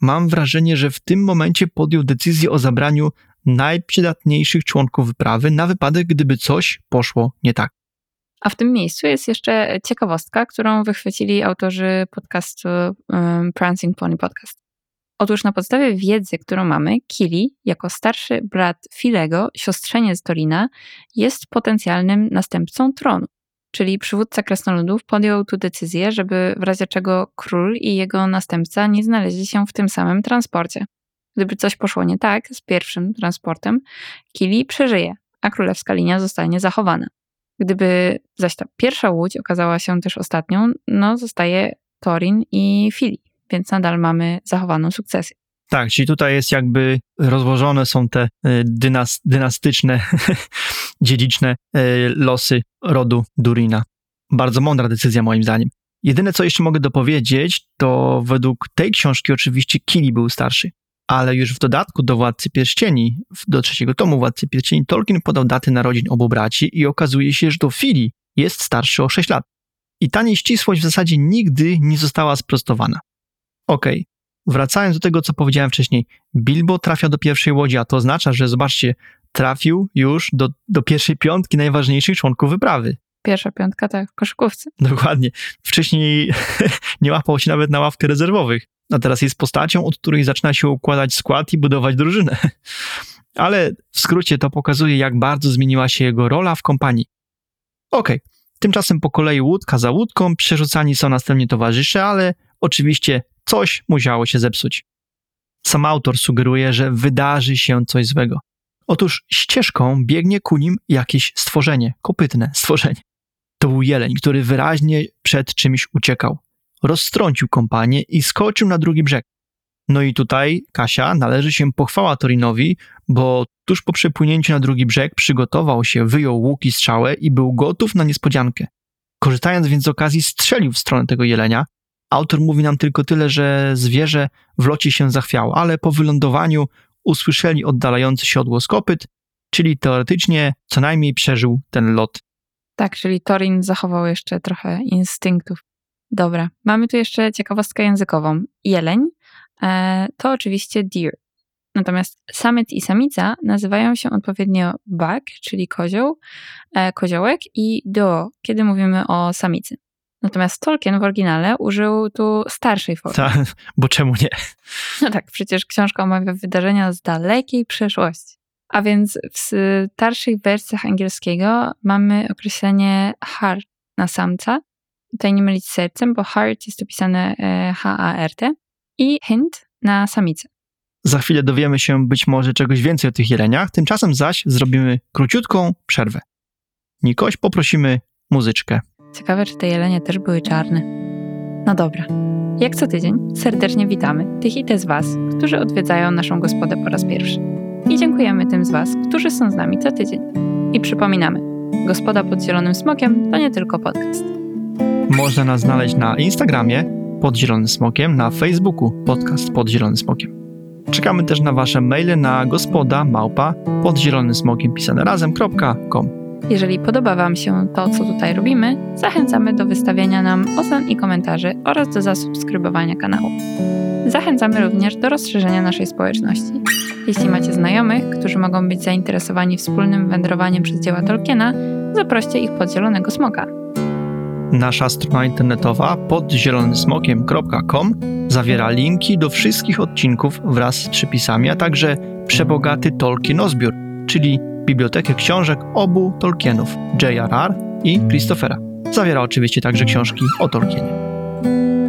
Mam wrażenie, że w tym momencie podjął decyzję o zabraniu najprzydatniejszych członków wyprawy na wypadek, gdyby coś poszło nie tak. A w tym miejscu jest jeszcze ciekawostka, którą wychwycili autorzy podcastu um, Prancing Pony Podcast. Otóż na podstawie wiedzy, którą mamy, Kili, jako starszy brat Filego, siostrzeniec Torina, jest potencjalnym następcą tronu. Czyli przywódca krasnoludów podjął tu decyzję, żeby w razie czego król i jego następca nie znaleźli się w tym samym transporcie. Gdyby coś poszło nie tak z pierwszym transportem, Kili przeżyje, a królewska linia zostanie zachowana. Gdyby zaś ta pierwsza łódź okazała się też ostatnią, no zostaje Torin i Fili, więc nadal mamy zachowaną sukcesję. Tak, czyli tutaj jest jakby rozłożone są te y, dynas, dynastyczne, dziedziczne y, losy rodu Durina. Bardzo mądra decyzja moim zdaniem. Jedyne, co jeszcze mogę dopowiedzieć, to według tej książki oczywiście Kili był starszy ale już w dodatku do Władcy Pierścieni, do trzeciego tomu Władcy Pierścieni, Tolkien podał daty narodzin obu braci i okazuje się, że to Fili jest starszy o 6 lat. I ta nieścisłość w zasadzie nigdy nie została sprostowana. Okej, okay. wracając do tego, co powiedziałem wcześniej, Bilbo trafia do pierwszej łodzi, a to oznacza, że zobaczcie, trafił już do, do pierwszej piątki najważniejszych członków wyprawy. Pierwsza piątka, tak, w koszykówce. Dokładnie. Wcześniej nie łapał się nawet na ławkę rezerwowych a teraz jest postacią, od której zaczyna się układać skład i budować drużynę. Ale w skrócie to pokazuje, jak bardzo zmieniła się jego rola w kompanii. Okej, okay. tymczasem po kolei łódka za łódką przerzucani są następnie towarzysze, ale oczywiście coś musiało się zepsuć. Sam autor sugeruje, że wydarzy się coś złego. Otóż ścieżką biegnie ku nim jakieś stworzenie, kopytne stworzenie. To był jeleń, który wyraźnie przed czymś uciekał rozstrącił kompanię i skoczył na drugi brzeg. No i tutaj, Kasia, należy się pochwała Torinowi, bo tuż po przepłynięciu na drugi brzeg przygotował się, wyjął łuk i strzałę i był gotów na niespodziankę. Korzystając więc z okazji, strzelił w stronę tego jelenia. Autor mówi nam tylko tyle, że zwierzę w locie się zachwiało, ale po wylądowaniu usłyszeli oddalający się odgłos kopyt czyli teoretycznie co najmniej przeżył ten lot. Tak, czyli Torin zachował jeszcze trochę instynktów. Dobra, mamy tu jeszcze ciekawostkę językową. Jeleń e, to oczywiście deer. Natomiast samec i samica nazywają się odpowiednio buck, czyli kozioł, e, koziołek i do, kiedy mówimy o samicy. Natomiast Tolkien w oryginale użył tu starszej formy. Ta, bo czemu nie? No tak, przecież książka omawia wydarzenia z dalekiej przeszłości. A więc w starszych wersjach angielskiego mamy określenie heart na samca. Tutaj nie mylić z sercem, bo heart jest opisane e, H-A-R-T i hint na samicę. Za chwilę dowiemy się być może czegoś więcej o tych jeleniach, tymczasem zaś zrobimy króciutką przerwę. Nikoś poprosimy muzyczkę. Ciekawe, czy te jelenie też były czarne. No dobra. Jak co tydzień serdecznie witamy tych i te z Was, którzy odwiedzają naszą gospodę po raz pierwszy. I dziękujemy tym z Was, którzy są z nami co tydzień. I przypominamy, Gospoda pod Zielonym Smokiem to nie tylko podcast. Można nas znaleźć na Instagramie pod Zielonym Smokiem, na Facebooku podcast pod Zielonym Smokiem. Czekamy też na Wasze maile na gospoda małpa pod zielonym smokiem pisane razem.com. Jeżeli podoba Wam się to, co tutaj robimy, zachęcamy do wystawiania nam ocen i komentarzy oraz do zasubskrybowania kanału. Zachęcamy również do rozszerzenia naszej społeczności. Jeśli macie znajomych, którzy mogą być zainteresowani wspólnym wędrowaniem przez dzieła Tolkiena, zaproście ich pod Zielonego Smoka. Nasza strona internetowa pod zielonysmokiem.com zawiera linki do wszystkich odcinków wraz z przypisami, a także przebogaty Tolkienozbiór, czyli bibliotekę książek obu Tolkienów, J.R.R. i Christophera. Zawiera oczywiście także książki o Tolkienie.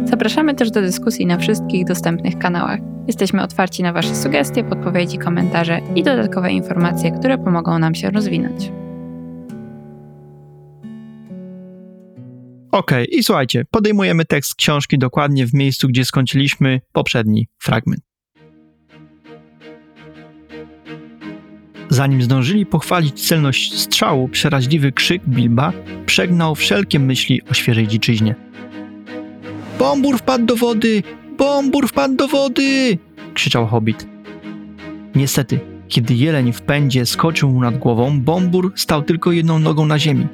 Zapraszamy też do dyskusji na wszystkich dostępnych kanałach. Jesteśmy otwarci na Wasze sugestie, podpowiedzi, komentarze i dodatkowe informacje, które pomogą nam się rozwinąć. Okej, i słuchajcie, podejmujemy tekst książki dokładnie w miejscu, gdzie skończyliśmy poprzedni fragment. Zanim zdążyli pochwalić celność strzału, przeraźliwy krzyk Bilba przegnał wszelkie myśli o świeżej dziczyźnie. Bombur wpadł do wody! Bombur wpadł do wody! krzyczał hobbit. Niestety, kiedy jeleń w pędzie skoczył mu nad głową, Bombur stał tylko jedną nogą na ziemi.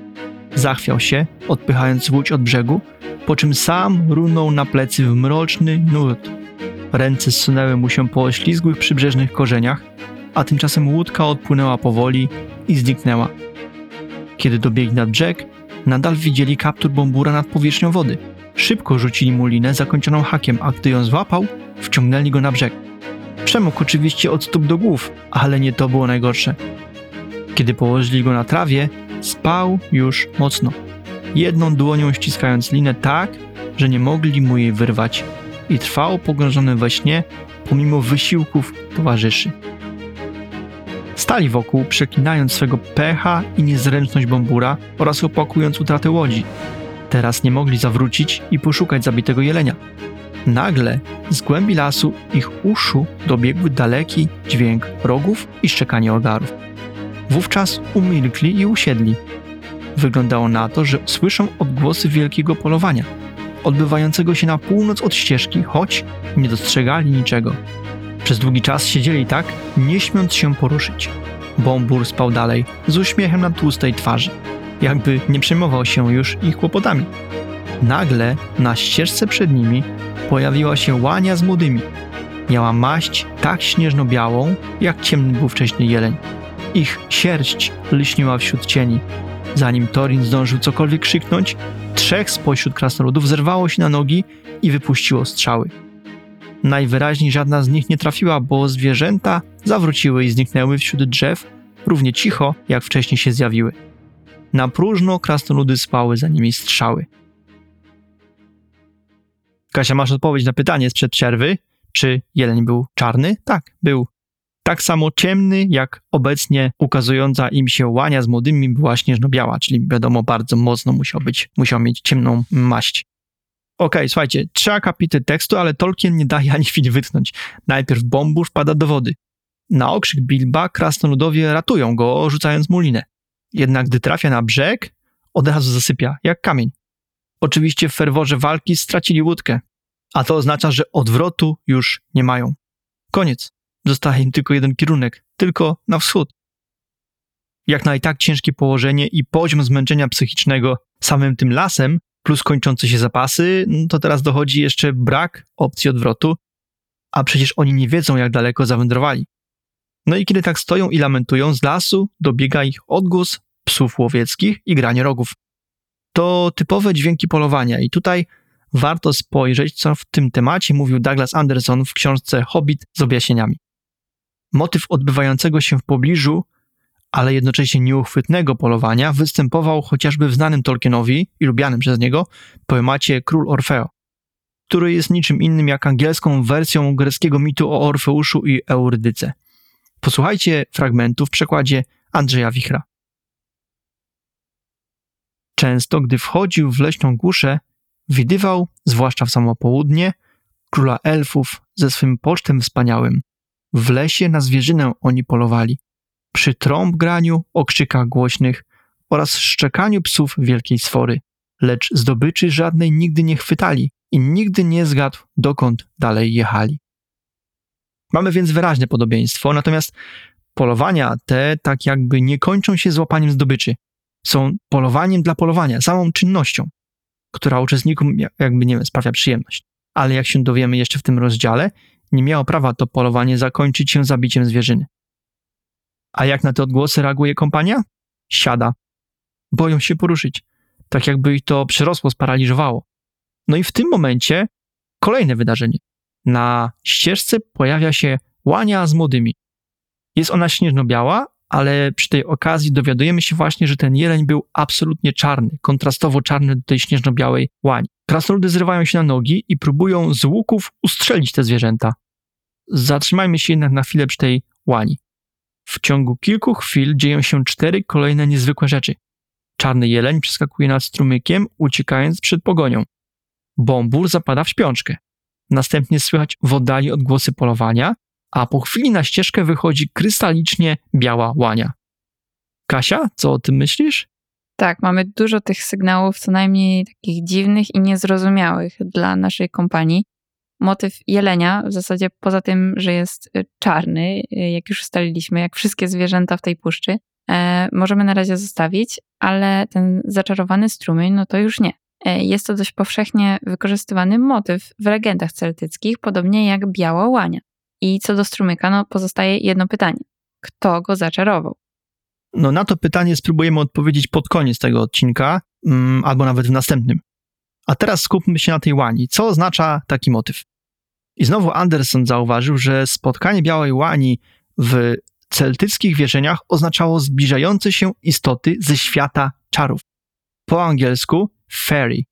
Zachwiał się, odpychając łódź od brzegu, po czym sam runął na plecy w mroczny nurt. Ręce zsunęły mu się po oślizgłych przybrzeżnych korzeniach, a tymczasem łódka odpłynęła powoli i zniknęła. Kiedy dobiegli nad brzeg, nadal widzieli kaptur bombura nad powierzchnią wody. Szybko rzucili mu linę zakończoną hakiem, a gdy ją złapał, wciągnęli go na brzeg. Przemógł oczywiście od stóp do głów, ale nie to było najgorsze. Kiedy położyli go na trawie, spał już mocno, jedną dłonią ściskając linę tak, że nie mogli mu jej wyrwać i trwał pogrążony we śnie pomimo wysiłków towarzyszy. Stali wokół, przeklinając swego pecha i niezręczność Bombura oraz opłakując utratę łodzi. Teraz nie mogli zawrócić i poszukać zabitego jelenia. Nagle z głębi lasu ich uszu dobiegły daleki dźwięk rogów i szczekanie ogarów. Wówczas umilkli i usiedli. Wyglądało na to, że słyszą odgłosy wielkiego polowania, odbywającego się na północ od ścieżki, choć nie dostrzegali niczego. Przez długi czas siedzieli tak, nie śmiąc się poruszyć. Bombur spał dalej, z uśmiechem na tłustej twarzy, jakby nie przejmował się już ich kłopotami. Nagle na ścieżce przed nimi pojawiła się łania z młodymi. Miała maść tak śnieżno-białą, jak ciemny był wcześniej jeleń. Ich sierść lśniła wśród cieni. Zanim Torin zdążył cokolwiek krzyknąć, trzech spośród krasnoludów zerwało się na nogi i wypuściło strzały. Najwyraźniej żadna z nich nie trafiła, bo zwierzęta zawróciły i zniknęły wśród drzew, równie cicho, jak wcześniej się zjawiły. Na próżno krasnoludy spały za nimi strzały. Kasia, masz odpowiedź na pytanie sprzed przerwy? Czy jeleń był czarny? Tak, był. Tak samo ciemny, jak obecnie ukazująca im się łania z młodymi była śnieżno-biała, czyli wiadomo, bardzo mocno musiał być, musiał mieć ciemną maść. Okej, okay, słuchajcie, trzy akapity tekstu, ale Tolkien nie daje ani chwili wytchnąć. Najpierw Bombur wpada do wody. Na okrzyk Bilba krasnoludowie ratują go, rzucając mu linę. Jednak gdy trafia na brzeg, od razu zasypia, jak kamień. Oczywiście w ferworze walki stracili łódkę, a to oznacza, że odwrotu już nie mają. Koniec. Zostaje im tylko jeden kierunek, tylko na wschód. Jak na i tak ciężkie położenie i poziom zmęczenia psychicznego samym tym lasem, plus kończące się zapasy, no to teraz dochodzi jeszcze brak opcji odwrotu, a przecież oni nie wiedzą, jak daleko zawędrowali. No i kiedy tak stoją i lamentują, z lasu dobiega ich odgłos psów łowieckich i granie rogów. To typowe dźwięki polowania i tutaj warto spojrzeć, co w tym temacie mówił Douglas Anderson w książce Hobbit z objaśnieniami. Motyw odbywającego się w pobliżu, ale jednocześnie nieuchwytnego polowania występował chociażby w znanym Tolkienowi i lubianym przez niego poemacie Król Orfeo, który jest niczym innym jak angielską wersją greckiego mitu o Orfeuszu i Eurydyce. Posłuchajcie fragmentu w przekładzie Andrzeja Wichra. Często, gdy wchodził w leśną głuszę, widywał, zwłaszcza w samo południe, króla elfów ze swym pocztem wspaniałym. W lesie na zwierzynę oni polowali. Przy trąb graniu, okrzykach głośnych oraz szczekaniu psów wielkiej sfory. Lecz zdobyczy żadnej nigdy nie chwytali i nigdy nie zgadł, dokąd dalej jechali. Mamy więc wyraźne podobieństwo, natomiast polowania te tak jakby nie kończą się złapaniem zdobyczy. Są polowaniem dla polowania, samą czynnością, która uczestnikom jakby, nie wiem, sprawia przyjemność. Ale jak się dowiemy jeszcze w tym rozdziale, nie miało prawa to polowanie zakończyć się zabiciem zwierzyny. A jak na te odgłosy reaguje kompania? Siada. Boją się poruszyć, tak jakby ich to przerosło, sparaliżowało. No i w tym momencie kolejne wydarzenie. Na ścieżce pojawia się łania z młodymi. Jest ona śnieżno-biała, ale przy tej okazji dowiadujemy się właśnie, że ten jeleń był absolutnie czarny, kontrastowo czarny do tej śnieżno-białej łani. Krasnoludy zrywają się na nogi i próbują z łuków ustrzelić te zwierzęta. Zatrzymajmy się jednak na chwilę przy tej łani. W ciągu kilku chwil dzieją się cztery kolejne niezwykłe rzeczy. Czarny jeleń przeskakuje nad strumykiem, uciekając przed pogonią. Bombur zapada w śpiączkę. Następnie słychać w oddali odgłosy polowania, a po chwili na ścieżkę wychodzi krystalicznie biała łania. Kasia, co o tym myślisz? Tak, mamy dużo tych sygnałów, co najmniej takich dziwnych i niezrozumiałych dla naszej kompanii. Motyw jelenia, w zasadzie poza tym, że jest y, czarny, y, jak już ustaliliśmy, jak wszystkie zwierzęta w tej puszczy, e, możemy na razie zostawić, ale ten zaczarowany strumień, no to już nie. E, jest to dość powszechnie wykorzystywany motyw w legendach celtyckich, podobnie jak biała łania. I co do strumyka, no pozostaje jedno pytanie. Kto go zaczarował? No na to pytanie spróbujemy odpowiedzieć pod koniec tego odcinka, mm, albo nawet w następnym. A teraz skupmy się na tej łani. Co oznacza taki motyw? I znowu Anderson zauważył, że spotkanie białej łani w celtyckich wierzeniach oznaczało zbliżające się istoty ze świata czarów. Po angielsku fairy.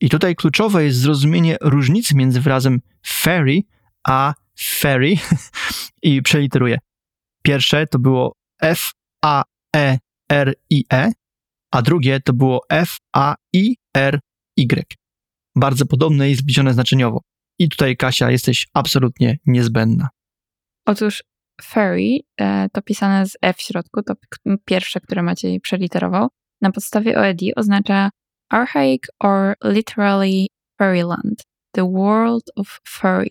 I tutaj kluczowe jest zrozumienie różnicy między wyrazem fairy a fairy i przeliteruję. Pierwsze to było F-A-E-R-I-E, a drugie to było F-A-I-R-Y. Bardzo podobne i zbliżone znaczeniowo. I tutaj, Kasia, jesteś absolutnie niezbędna. Otóż fairy e, to pisane z F w środku, to pierwsze, które Maciej przeliterował, na podstawie OED oznacza Archaic or literally fairyland, the world of fairy.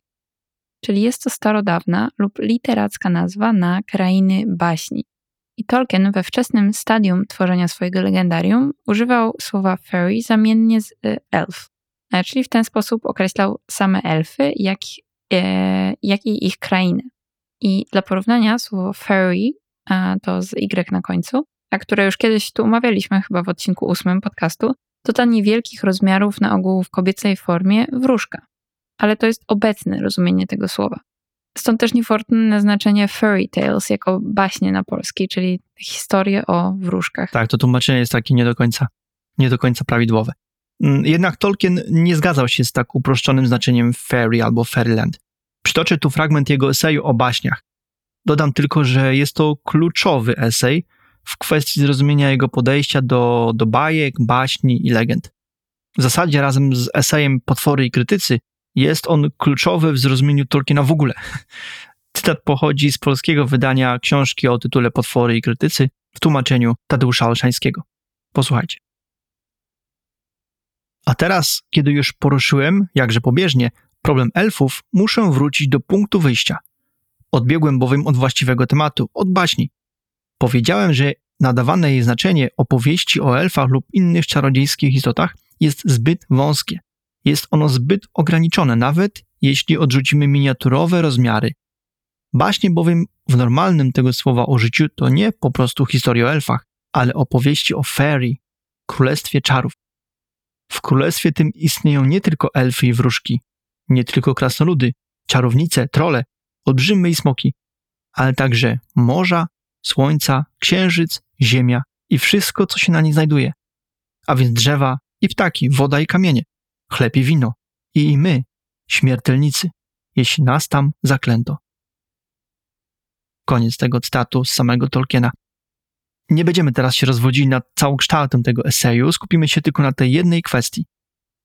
Czyli jest to starodawna lub literacka nazwa na krainy baśni. I Tolkien we wczesnym stadium tworzenia swojego legendarium używał słowa fairy zamiennie z y, elf, e, czyli w ten sposób określał same elfy, jak, e, jak i ich krainy. I dla porównania słowo fairy, to z Y na końcu, a które już kiedyś tu umawialiśmy chyba w odcinku ósmym podcastu, to ta niewielkich rozmiarów na ogół w kobiecej formie wróżka. Ale to jest obecne rozumienie tego słowa. Stąd też niefortunne znaczenie fairy tales jako baśnie na polskiej, czyli historie o wróżkach. Tak, to tłumaczenie jest takie nie do końca, nie do końca prawidłowe. Mm, jednak Tolkien nie zgadzał się z tak uproszczonym znaczeniem fairy albo fairyland. Przytoczę tu fragment jego eseju o baśniach. Dodam tylko, że jest to kluczowy esej, w kwestii zrozumienia jego podejścia do, do bajek, baśni i legend. W zasadzie razem z esejem Potwory i krytycy jest on kluczowy w zrozumieniu Tolkiena w ogóle. Cytat pochodzi z polskiego wydania książki o tytule Potwory i krytycy w tłumaczeniu Tadeusza Olszańskiego. Posłuchajcie. A teraz, kiedy już poruszyłem, jakże pobieżnie, problem elfów, muszę wrócić do punktu wyjścia. Odbiegłem bowiem od właściwego tematu, od baśni, Powiedziałem, że nadawane jej znaczenie opowieści o elfach lub innych czarodziejskich istotach jest zbyt wąskie. Jest ono zbyt ograniczone, nawet jeśli odrzucimy miniaturowe rozmiary. Baśnie bowiem w normalnym tego słowa użyciu to nie po prostu historia o elfach, ale opowieści o fairy, królestwie czarów. W królestwie tym istnieją nie tylko elfy i wróżki, nie tylko krasnoludy, czarownice, trole, olbrzymy i smoki, ale także morza, słońca, księżyc, ziemia i wszystko, co się na nich znajduje. A więc drzewa i ptaki, woda i kamienie, chleb i wino. I my, śmiertelnicy, jeśli nas tam zaklęto. Koniec tego cytatu z samego Tolkiena. Nie będziemy teraz się rozwodzić nad całokształtem tego eseju, skupimy się tylko na tej jednej kwestii.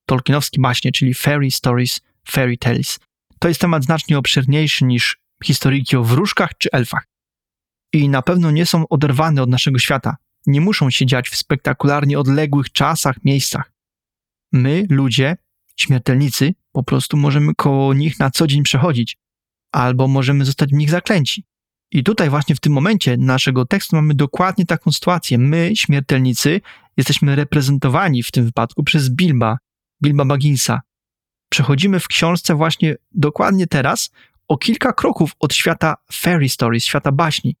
Tolkienowskie baśnie, czyli fairy stories, fairy tales. To jest temat znacznie obszerniejszy niż historyjki o wróżkach czy elfach. I na pewno nie są oderwane od naszego świata. Nie muszą się dziać w spektakularnie odległych czasach, miejscach. My, ludzie, śmiertelnicy, po prostu możemy koło nich na co dzień przechodzić, albo możemy zostać w nich zaklęci. I tutaj właśnie w tym momencie naszego tekstu mamy dokładnie taką sytuację. My, śmiertelnicy, jesteśmy reprezentowani w tym wypadku przez Bilba, Bilba Bagginsa. Przechodzimy w książce właśnie dokładnie teraz o kilka kroków od świata fairy stories, świata baśni.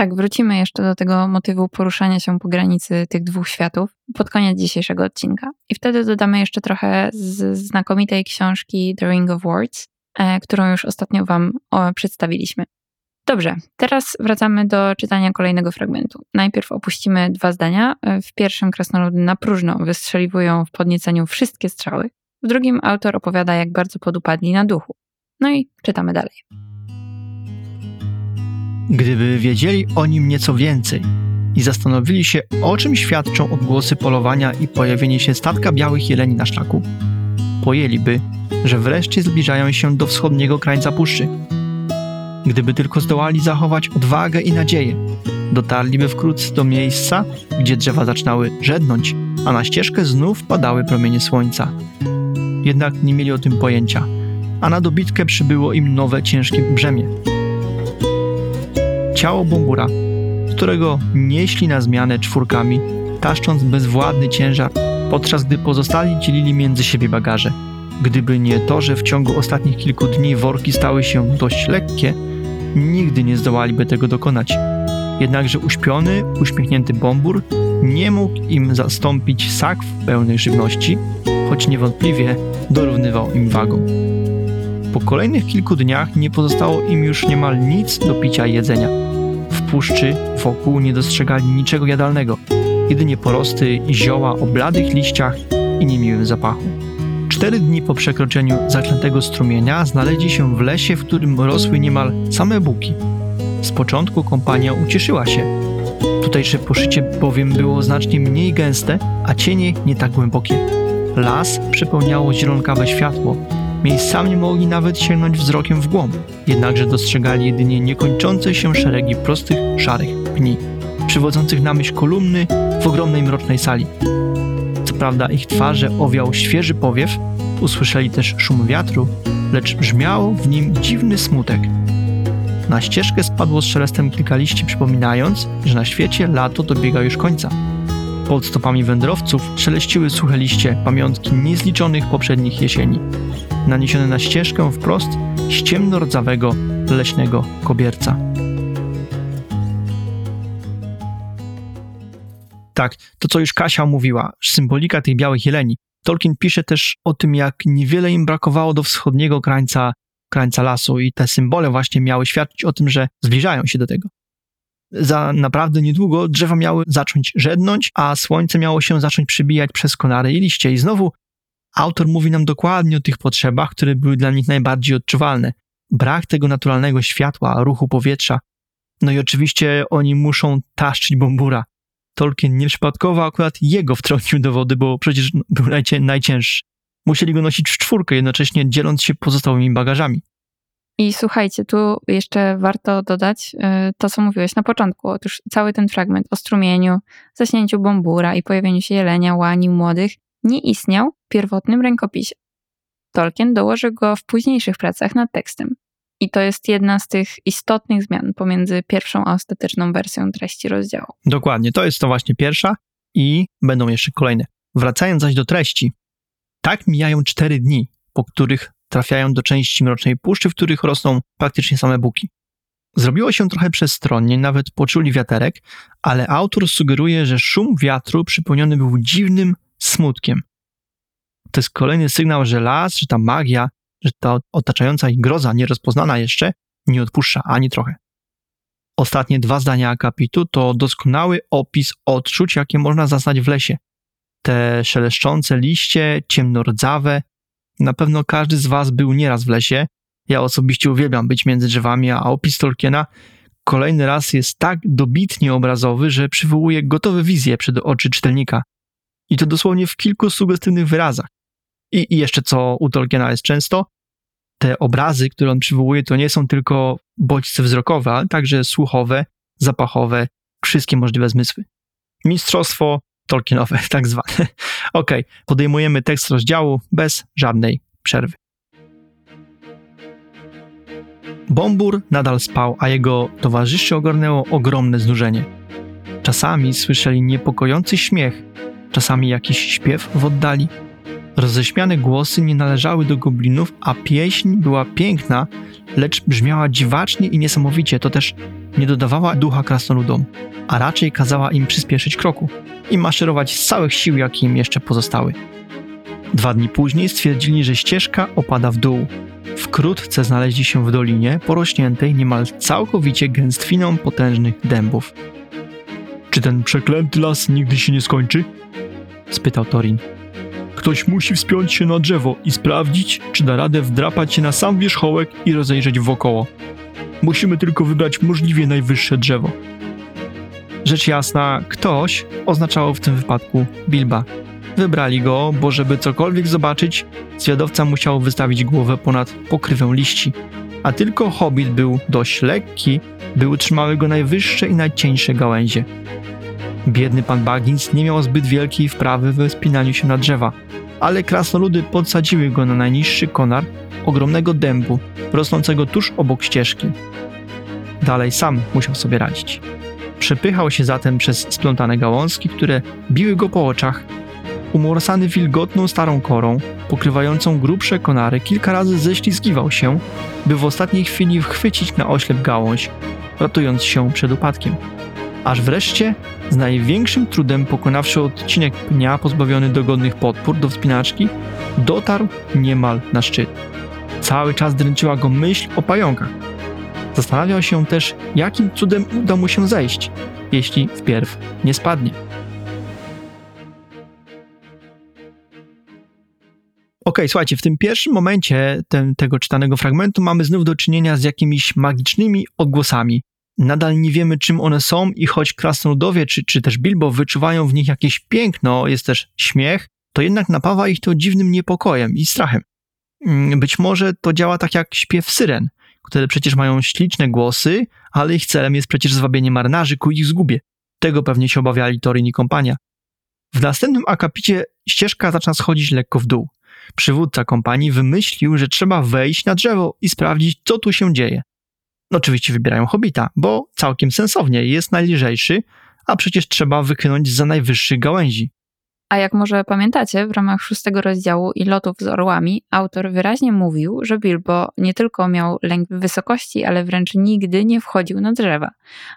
Tak, wrócimy jeszcze do tego motywu poruszania się po granicy tych dwóch światów pod koniec dzisiejszego odcinka. I wtedy dodamy jeszcze trochę z znakomitej książki The Ring of Words, e, którą już ostatnio Wam przedstawiliśmy. Dobrze, teraz wracamy do czytania kolejnego fragmentu. Najpierw opuścimy dwa zdania. E, w pierwszym krasnoludy na próżno wystrzeliwują w podnieceniu wszystkie strzały. W drugim autor opowiada, jak bardzo podupadli na duchu. No i czytamy dalej. Gdyby wiedzieli o nim nieco więcej i zastanowili się, o czym świadczą odgłosy polowania i pojawienie się statka białych jeleni na szlaku, pojęliby, że wreszcie zbliżają się do wschodniego krańca puszczy. Gdyby tylko zdołali zachować odwagę i nadzieję, dotarliby wkrótce do miejsca, gdzie drzewa zaczynały żednąć, a na ścieżkę znów padały promienie słońca. Jednak nie mieli o tym pojęcia, a na dobitkę przybyło im nowe ciężkie brzemię ciało Bombura, którego nieśli na zmianę czwórkami, taszcząc bezwładny ciężar, podczas gdy pozostali dzielili między siebie bagaże. Gdyby nie to, że w ciągu ostatnich kilku dni worki stały się dość lekkie, nigdy nie zdołaliby tego dokonać. Jednakże uśpiony, uśmiechnięty Bombur nie mógł im zastąpić sakw pełnych żywności, choć niewątpliwie dorównywał im wagą. Po kolejnych kilku dniach nie pozostało im już niemal nic do picia i jedzenia puszczy wokół nie dostrzegali niczego jadalnego, jedynie porosty i zioła o bladych liściach i niemiłym zapachu. Cztery dni po przekroczeniu zaklętego strumienia znaleźli się w lesie, w którym rosły niemal same buki. Z początku kompania ucieszyła się. Tutejsze poszycie bowiem było znacznie mniej gęste, a cienie nie tak głębokie. Las przepełniało zielonkawe światło, Miejscami mogli nawet sięgnąć wzrokiem w głąb, jednakże dostrzegali jedynie niekończące się szeregi prostych, szarych pni, przywodzących na myśl kolumny w ogromnej mrocznej sali. Co prawda ich twarze owiał świeży powiew, usłyszeli też szum wiatru, lecz brzmiał w nim dziwny smutek. Na ścieżkę spadło z szelestem kilka liści, przypominając, że na świecie lato dobiega już końca. Pod stopami wędrowców szeleściły suche liście, pamiątki niezliczonych poprzednich jesieni naniesione na ścieżkę wprost z ciemno-rdzawego leśnego kobierca. Tak, to co już Kasia mówiła, symbolika tych białych jeleni. Tolkien pisze też o tym, jak niewiele im brakowało do wschodniego krańca, krańca lasu i te symbole właśnie miały świadczyć o tym, że zbliżają się do tego. Za naprawdę niedługo drzewa miały zacząć żednąć, a słońce miało się zacząć przybijać przez konary i liście i znowu Autor mówi nam dokładnie o tych potrzebach, które były dla nich najbardziej odczuwalne. Brak tego naturalnego światła, ruchu powietrza. No i oczywiście oni muszą taszczyć bombura. Tolkien nieprzypadkowo akurat jego wtrącił do wody, bo przecież był najcięższy. Musieli go nosić w czwórkę, jednocześnie dzieląc się pozostałymi bagażami. I słuchajcie, tu jeszcze warto dodać y, to, co mówiłeś na początku. Otóż cały ten fragment o strumieniu, zaśnięciu bombura i pojawieniu się jelenia, łani młodych nie istniał w pierwotnym rękopisie. Tolkien dołożył go w późniejszych pracach nad tekstem. I to jest jedna z tych istotnych zmian pomiędzy pierwszą a ostateczną wersją treści rozdziału. Dokładnie, to jest to właśnie pierwsza i będą jeszcze kolejne. Wracając zaś do treści, tak mijają cztery dni, po których trafiają do części Mrocznej Puszczy, w których rosną praktycznie same buki. Zrobiło się trochę przestronnie, nawet poczuli wiaterek, ale autor sugeruje, że szum wiatru przypełniony był dziwnym smutkiem. To jest kolejny sygnał, że las, że ta magia, że ta otaczająca ich groza, nierozpoznana jeszcze, nie odpuszcza ani trochę. Ostatnie dwa zdania akapitu to doskonały opis odczuć, jakie można zaznać w lesie. Te szeleszczące liście, ciemnordzawe. Na pewno każdy z Was był nieraz w lesie. Ja osobiście uwielbiam być między drzewami, a opis Tolkiena kolejny raz jest tak dobitnie obrazowy, że przywołuje gotowe wizje przed oczy czytelnika. I to dosłownie w kilku sugestywnych wyrazach. I, I jeszcze co u Tolkiena jest często, te obrazy, które on przywołuje, to nie są tylko bodźce wzrokowe, ale także słuchowe, zapachowe, wszystkie możliwe zmysły. Mistrzostwo Tolkienowe, tak zwane. ok, podejmujemy tekst rozdziału bez żadnej przerwy. Bombur nadal spał, a jego towarzyszy ogarnęło ogromne znużenie. Czasami słyszeli niepokojący śmiech, czasami jakiś śpiew w oddali. Roześmiane głosy nie należały do goblinów, a pieśń była piękna, lecz brzmiała dziwacznie i niesamowicie. To też nie dodawała ducha krasnoludom, a raczej kazała im przyspieszyć kroku i maszerować z całych sił, jakie im jeszcze pozostały. Dwa dni później stwierdzili, że ścieżka opada w dół. Wkrótce znaleźli się w dolinie porośniętej niemal całkowicie gęstwiną potężnych dębów. Czy ten przeklęty las nigdy się nie skończy? spytał Torin. Ktoś musi wspiąć się na drzewo i sprawdzić, czy da radę wdrapać się na sam wierzchołek i rozejrzeć wokoło. Musimy tylko wybrać możliwie najwyższe drzewo. Rzecz jasna, ktoś oznaczało w tym wypadku Bilba. Wybrali go, bo żeby cokolwiek zobaczyć, zwiadowca musiał wystawić głowę ponad pokrywę liści, a tylko hobbit był dość lekki, by utrzymały go najwyższe i najcieńsze gałęzie. Biedny pan Baggins nie miał zbyt wielkiej wprawy we wspinaniu się na drzewa, ale krasnoludy podsadziły go na najniższy konar ogromnego dębu, rosnącego tuż obok ścieżki. Dalej sam musiał sobie radzić. Przepychał się zatem przez splątane gałązki, które biły go po oczach. Umorsany wilgotną starą korą, pokrywającą grubsze konary, kilka razy ześlizgiwał się, by w ostatniej chwili wchwycić na oślep gałąź, ratując się przed upadkiem. Aż wreszcie, z największym trudem pokonawszy odcinek pnia pozbawiony dogodnych podpór do wspinaczki, dotarł niemal na szczyt. Cały czas dręczyła go myśl o pająkach. Zastanawiał się też, jakim cudem uda mu się zejść, jeśli wpierw nie spadnie. Ok, słuchajcie, w tym pierwszym momencie ten, tego czytanego fragmentu mamy znów do czynienia z jakimiś magicznymi odgłosami. Nadal nie wiemy, czym one są, i choć krasnoludowie czy, czy też Bilbo wyczuwają w nich jakieś piękno, jest też śmiech, to jednak napawa ich to dziwnym niepokojem i strachem. Mm, być może to działa tak jak śpiew syren, które przecież mają śliczne głosy, ale ich celem jest przecież zwabienie marynarzy ku ich zgubie. Tego pewnie się obawiali Torin i kompania. W następnym akapicie ścieżka zaczyna schodzić lekko w dół. Przywódca kompanii wymyślił, że trzeba wejść na drzewo i sprawdzić, co tu się dzieje. Oczywiście wybierają hobita, bo całkiem sensownie jest najlżejszy, a przecież trzeba wychynąć za najwyższych gałęzi. A jak może pamiętacie, w ramach szóstego rozdziału i lotów z orłami, autor wyraźnie mówił, że Bilbo nie tylko miał lęk wysokości, ale wręcz nigdy nie wchodził na drzewa,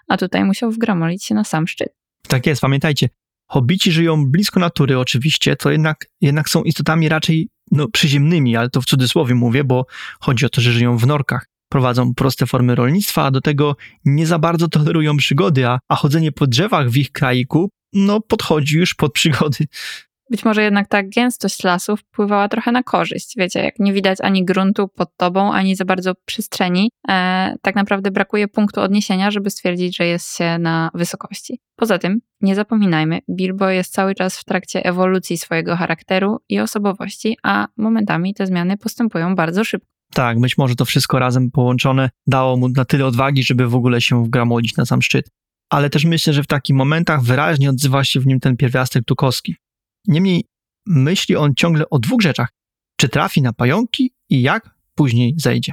a tutaj musiał wgramolić się na sam szczyt. Tak jest, pamiętajcie, hobici żyją blisko natury oczywiście, to jednak, jednak są istotami raczej no, przyziemnymi, ale to w cudzysłowie mówię, bo chodzi o to, że żyją w norkach prowadzą proste formy rolnictwa, a do tego nie za bardzo tolerują przygody, a, a chodzenie po drzewach w ich kraiku no, podchodzi już pod przygody. Być może jednak ta gęstość lasów wpływała trochę na korzyść. Wiecie, jak nie widać ani gruntu pod tobą, ani za bardzo przestrzeni, e, tak naprawdę brakuje punktu odniesienia, żeby stwierdzić, że jest się na wysokości. Poza tym, nie zapominajmy, Bilbo jest cały czas w trakcie ewolucji swojego charakteru i osobowości, a momentami te zmiany postępują bardzo szybko. Tak, być może to wszystko razem połączone dało mu na tyle odwagi, żeby w ogóle się wgramolić na sam szczyt. Ale też myślę, że w takich momentach wyraźnie odzywa się w nim ten pierwiastek tukowski. Niemniej myśli on ciągle o dwóch rzeczach. Czy trafi na pająki i jak później zejdzie.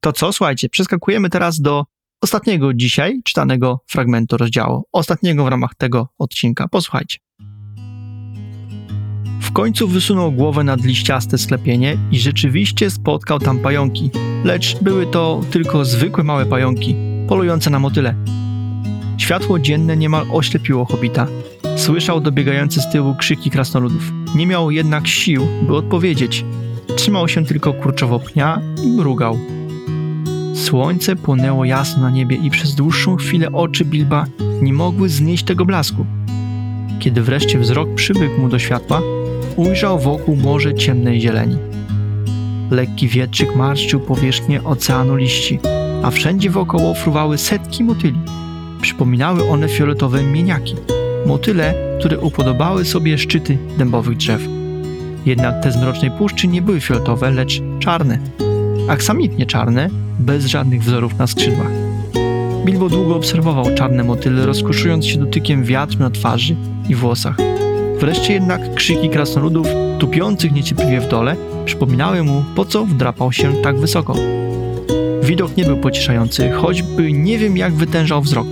To co, słuchajcie, przeskakujemy teraz do ostatniego dzisiaj czytanego fragmentu rozdziału, ostatniego w ramach tego odcinka. Posłuchajcie. W końcu wysunął głowę nad liściaste sklepienie i rzeczywiście spotkał tam pająki, lecz były to tylko zwykłe małe pająki, polujące na motyle. Światło dzienne niemal oślepiło hobita. Słyszał dobiegające z tyłu krzyki krasnoludów. Nie miał jednak sił, by odpowiedzieć. Trzymał się tylko kurczowo pnia i mrugał. Słońce płonęło jasno na niebie i przez dłuższą chwilę oczy Bilba nie mogły znieść tego blasku. Kiedy wreszcie wzrok przywykł mu do światła, ujrzał wokół morze ciemnej zieleni. Lekki wietrzyk marszczył powierzchnię oceanu liści, a wszędzie wokoło fruwały setki motyli. Przypominały one fioletowe mieniaki, motyle, które upodobały sobie szczyty dębowych drzew. Jednak te z mrocznej puszczy nie były fioletowe, lecz czarne. Aksamitnie czarne, bez żadnych wzorów na skrzydłach. Bilbo długo obserwował czarne motyle, rozkoszując się dotykiem wiatru na twarzy i włosach. Wreszcie jednak krzyki krasnoludów, tupiących niecierpliwie w dole, przypominały mu, po co wdrapał się tak wysoko. Widok nie był pocieszający, choćby nie wiem jak wytężał wzrok.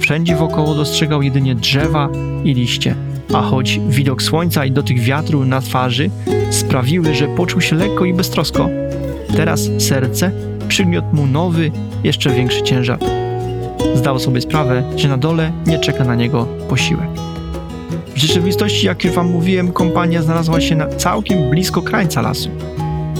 Wszędzie wokoło dostrzegał jedynie drzewa i liście, a choć widok słońca i dotyk wiatru na twarzy sprawiły, że poczuł się lekko i beztrosko, teraz serce przygniótł mu nowy, jeszcze większy ciężar. Zdał sobie sprawę, że na dole nie czeka na niego posiłek. W rzeczywistości, jak już wam mówiłem, kompania znalazła się na całkiem blisko krańca lasu.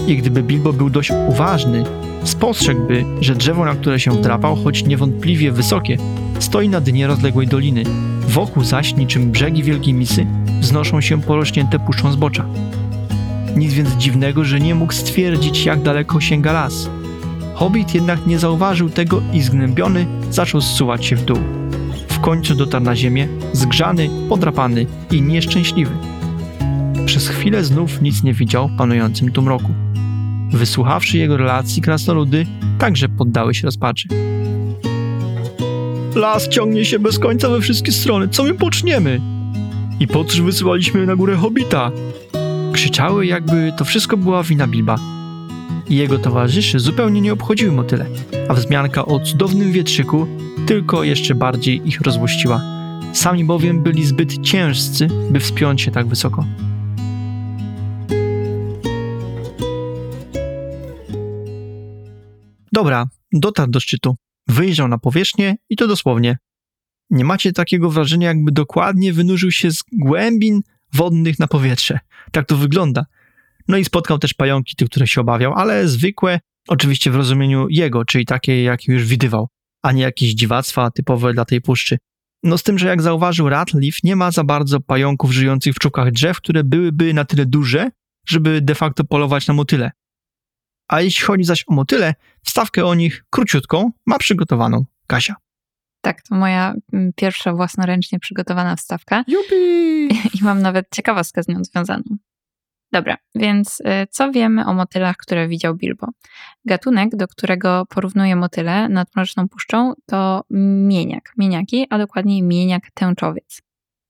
I gdyby Bilbo był dość uważny, spostrzegłby, że drzewo, na które się wdrapał, choć niewątpliwie wysokie, stoi na dnie rozległej doliny. Wokół zaś, niczym brzegi Wielkiej Misy, wznoszą się porośnięte puszczą zbocza. Nic więc dziwnego, że nie mógł stwierdzić, jak daleko sięga las. Hobbit jednak nie zauważył tego i zgnębiony zaczął zsuwać się w dół. W końcu dotarł na ziemię, zgrzany, podrapany i nieszczęśliwy. Przez chwilę znów nic nie widział w panującym tu mroku. Wysłuchawszy jego relacji, krasnoludy także poddały się rozpaczy. Las ciągnie się bez końca we wszystkie strony. Co my poczniemy? I po cóż wysyłaliśmy na górę Hobita? Krzyczały, jakby to wszystko była wina Bilba. I jego towarzyszy zupełnie nie obchodziły motyle, a wzmianka o cudownym wietrzyku tylko jeszcze bardziej ich rozłościła. Sami bowiem byli zbyt ciężcy, by wspiąć się tak wysoko. Dobra, dotarł do szczytu. Wyjrzał na powierzchnię i to dosłownie. Nie macie takiego wrażenia, jakby dokładnie wynurzył się z głębin wodnych na powietrze. Tak to wygląda. No i spotkał też pająki, tych, które się obawiał, ale zwykłe, oczywiście w rozumieniu jego, czyli takie, jakie już widywał, a nie jakieś dziwactwa typowe dla tej puszczy. No z tym, że jak zauważył Ratleaf, nie ma za bardzo pająków żyjących w czubkach drzew, które byłyby na tyle duże, żeby de facto polować na motyle. A jeśli chodzi zaś o motyle, wstawkę o nich króciutką ma przygotowaną Kasia. Tak, to moja mm, pierwsza własnoręcznie przygotowana wstawka. Jupi! I mam nawet ciekawostkę z nią związaną. Dobra, więc y, co wiemy o motylach, które widział Bilbo? Gatunek, do którego porównuje motyle nad Mroczną Puszczą, to mieniak, mieniaki, a dokładniej mieniak tęczowiec.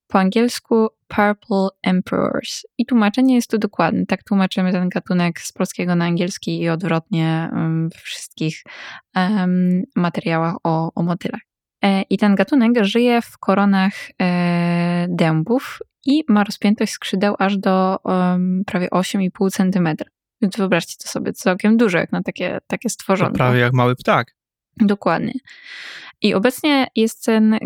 Po angielsku Purple Emperors. I tłumaczenie jest tu dokładne. Tak tłumaczymy ten gatunek z polskiego na angielski i odwrotnie we wszystkich ym, materiałach o, o motylach. E, I ten gatunek żyje w koronach e, dębów i ma rozpiętość skrzydeł aż do um, prawie 8,5 cm. Więc wyobraźcie to sobie, całkiem dużo jak na takie, takie To stworzonko. prawie jak mały ptak. Dokładnie. I obecnie jest ten,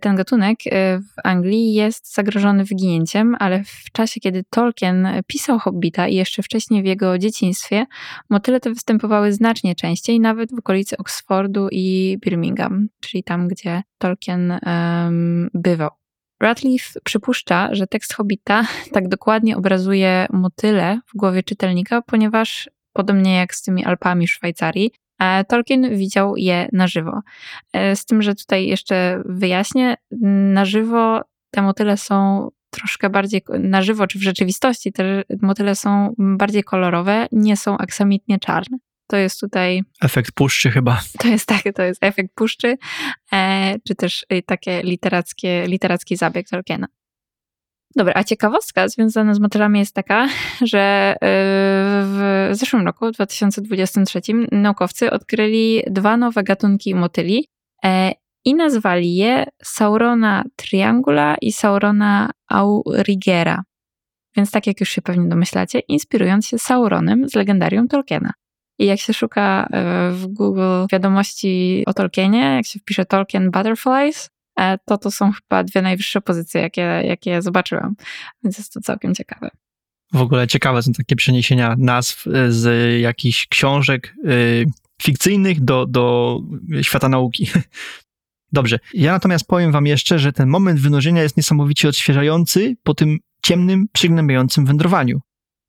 ten gatunek e, w Anglii jest zagrożony wyginięciem, ale w czasie, kiedy Tolkien pisał Hobbita i jeszcze wcześniej w jego dzieciństwie, motyle te występowały znacznie częściej, nawet w okolicy Oxfordu i Birmingham, czyli tam, gdzie Tolkien em, bywał. Ratliff przypuszcza, że tekst Hobbita tak dokładnie obrazuje motyle w głowie czytelnika, ponieważ podobnie jak z tymi Alpami Szwajcarii, Tolkien widział je na żywo. E, Z tym, że tutaj jeszcze wyjaśnię, na żywo te motyle są troszkę bardziej, na żywo czy w rzeczywistości te motyle są bardziej kolorowe, nie są aksamitnie czarne. To jest tutaj Efekt puszczy chyba. to jest tak, to jest efekt puszczy, e, czy też e, takie literackie, literacki zabieg Tolkiena. Dobra, a ciekawostka związana z motylami jest taka, że y, w zeszłym roku, w 2023, naukowcy odkryli dwa nowe gatunki motyli e, i nazwali je Saurona triangula i Saurona aurigera. Więc tak jak już się pewnie domyślacie, inspirując się Sauronem z legendarium Tolkiena. I jak się szuka e, w Google wiadomości o Tolkienie, jak się wpisze Tolkien Butterflies, to to są chyba dwie najwyższe pozycje, jakie, jakie zobaczyłam. Więc jest to całkiem ciekawe. W ogóle ciekawe są takie przeniesienia nazw e, z jakichś książek y, fikcyjnych do, do świata nauki. Dobrze. Ja natomiast powiem wam jeszcze, że ten moment wynurzenia jest niesamowicie odświeżający po tym ciemnym, przygnębiającym wędrowaniu.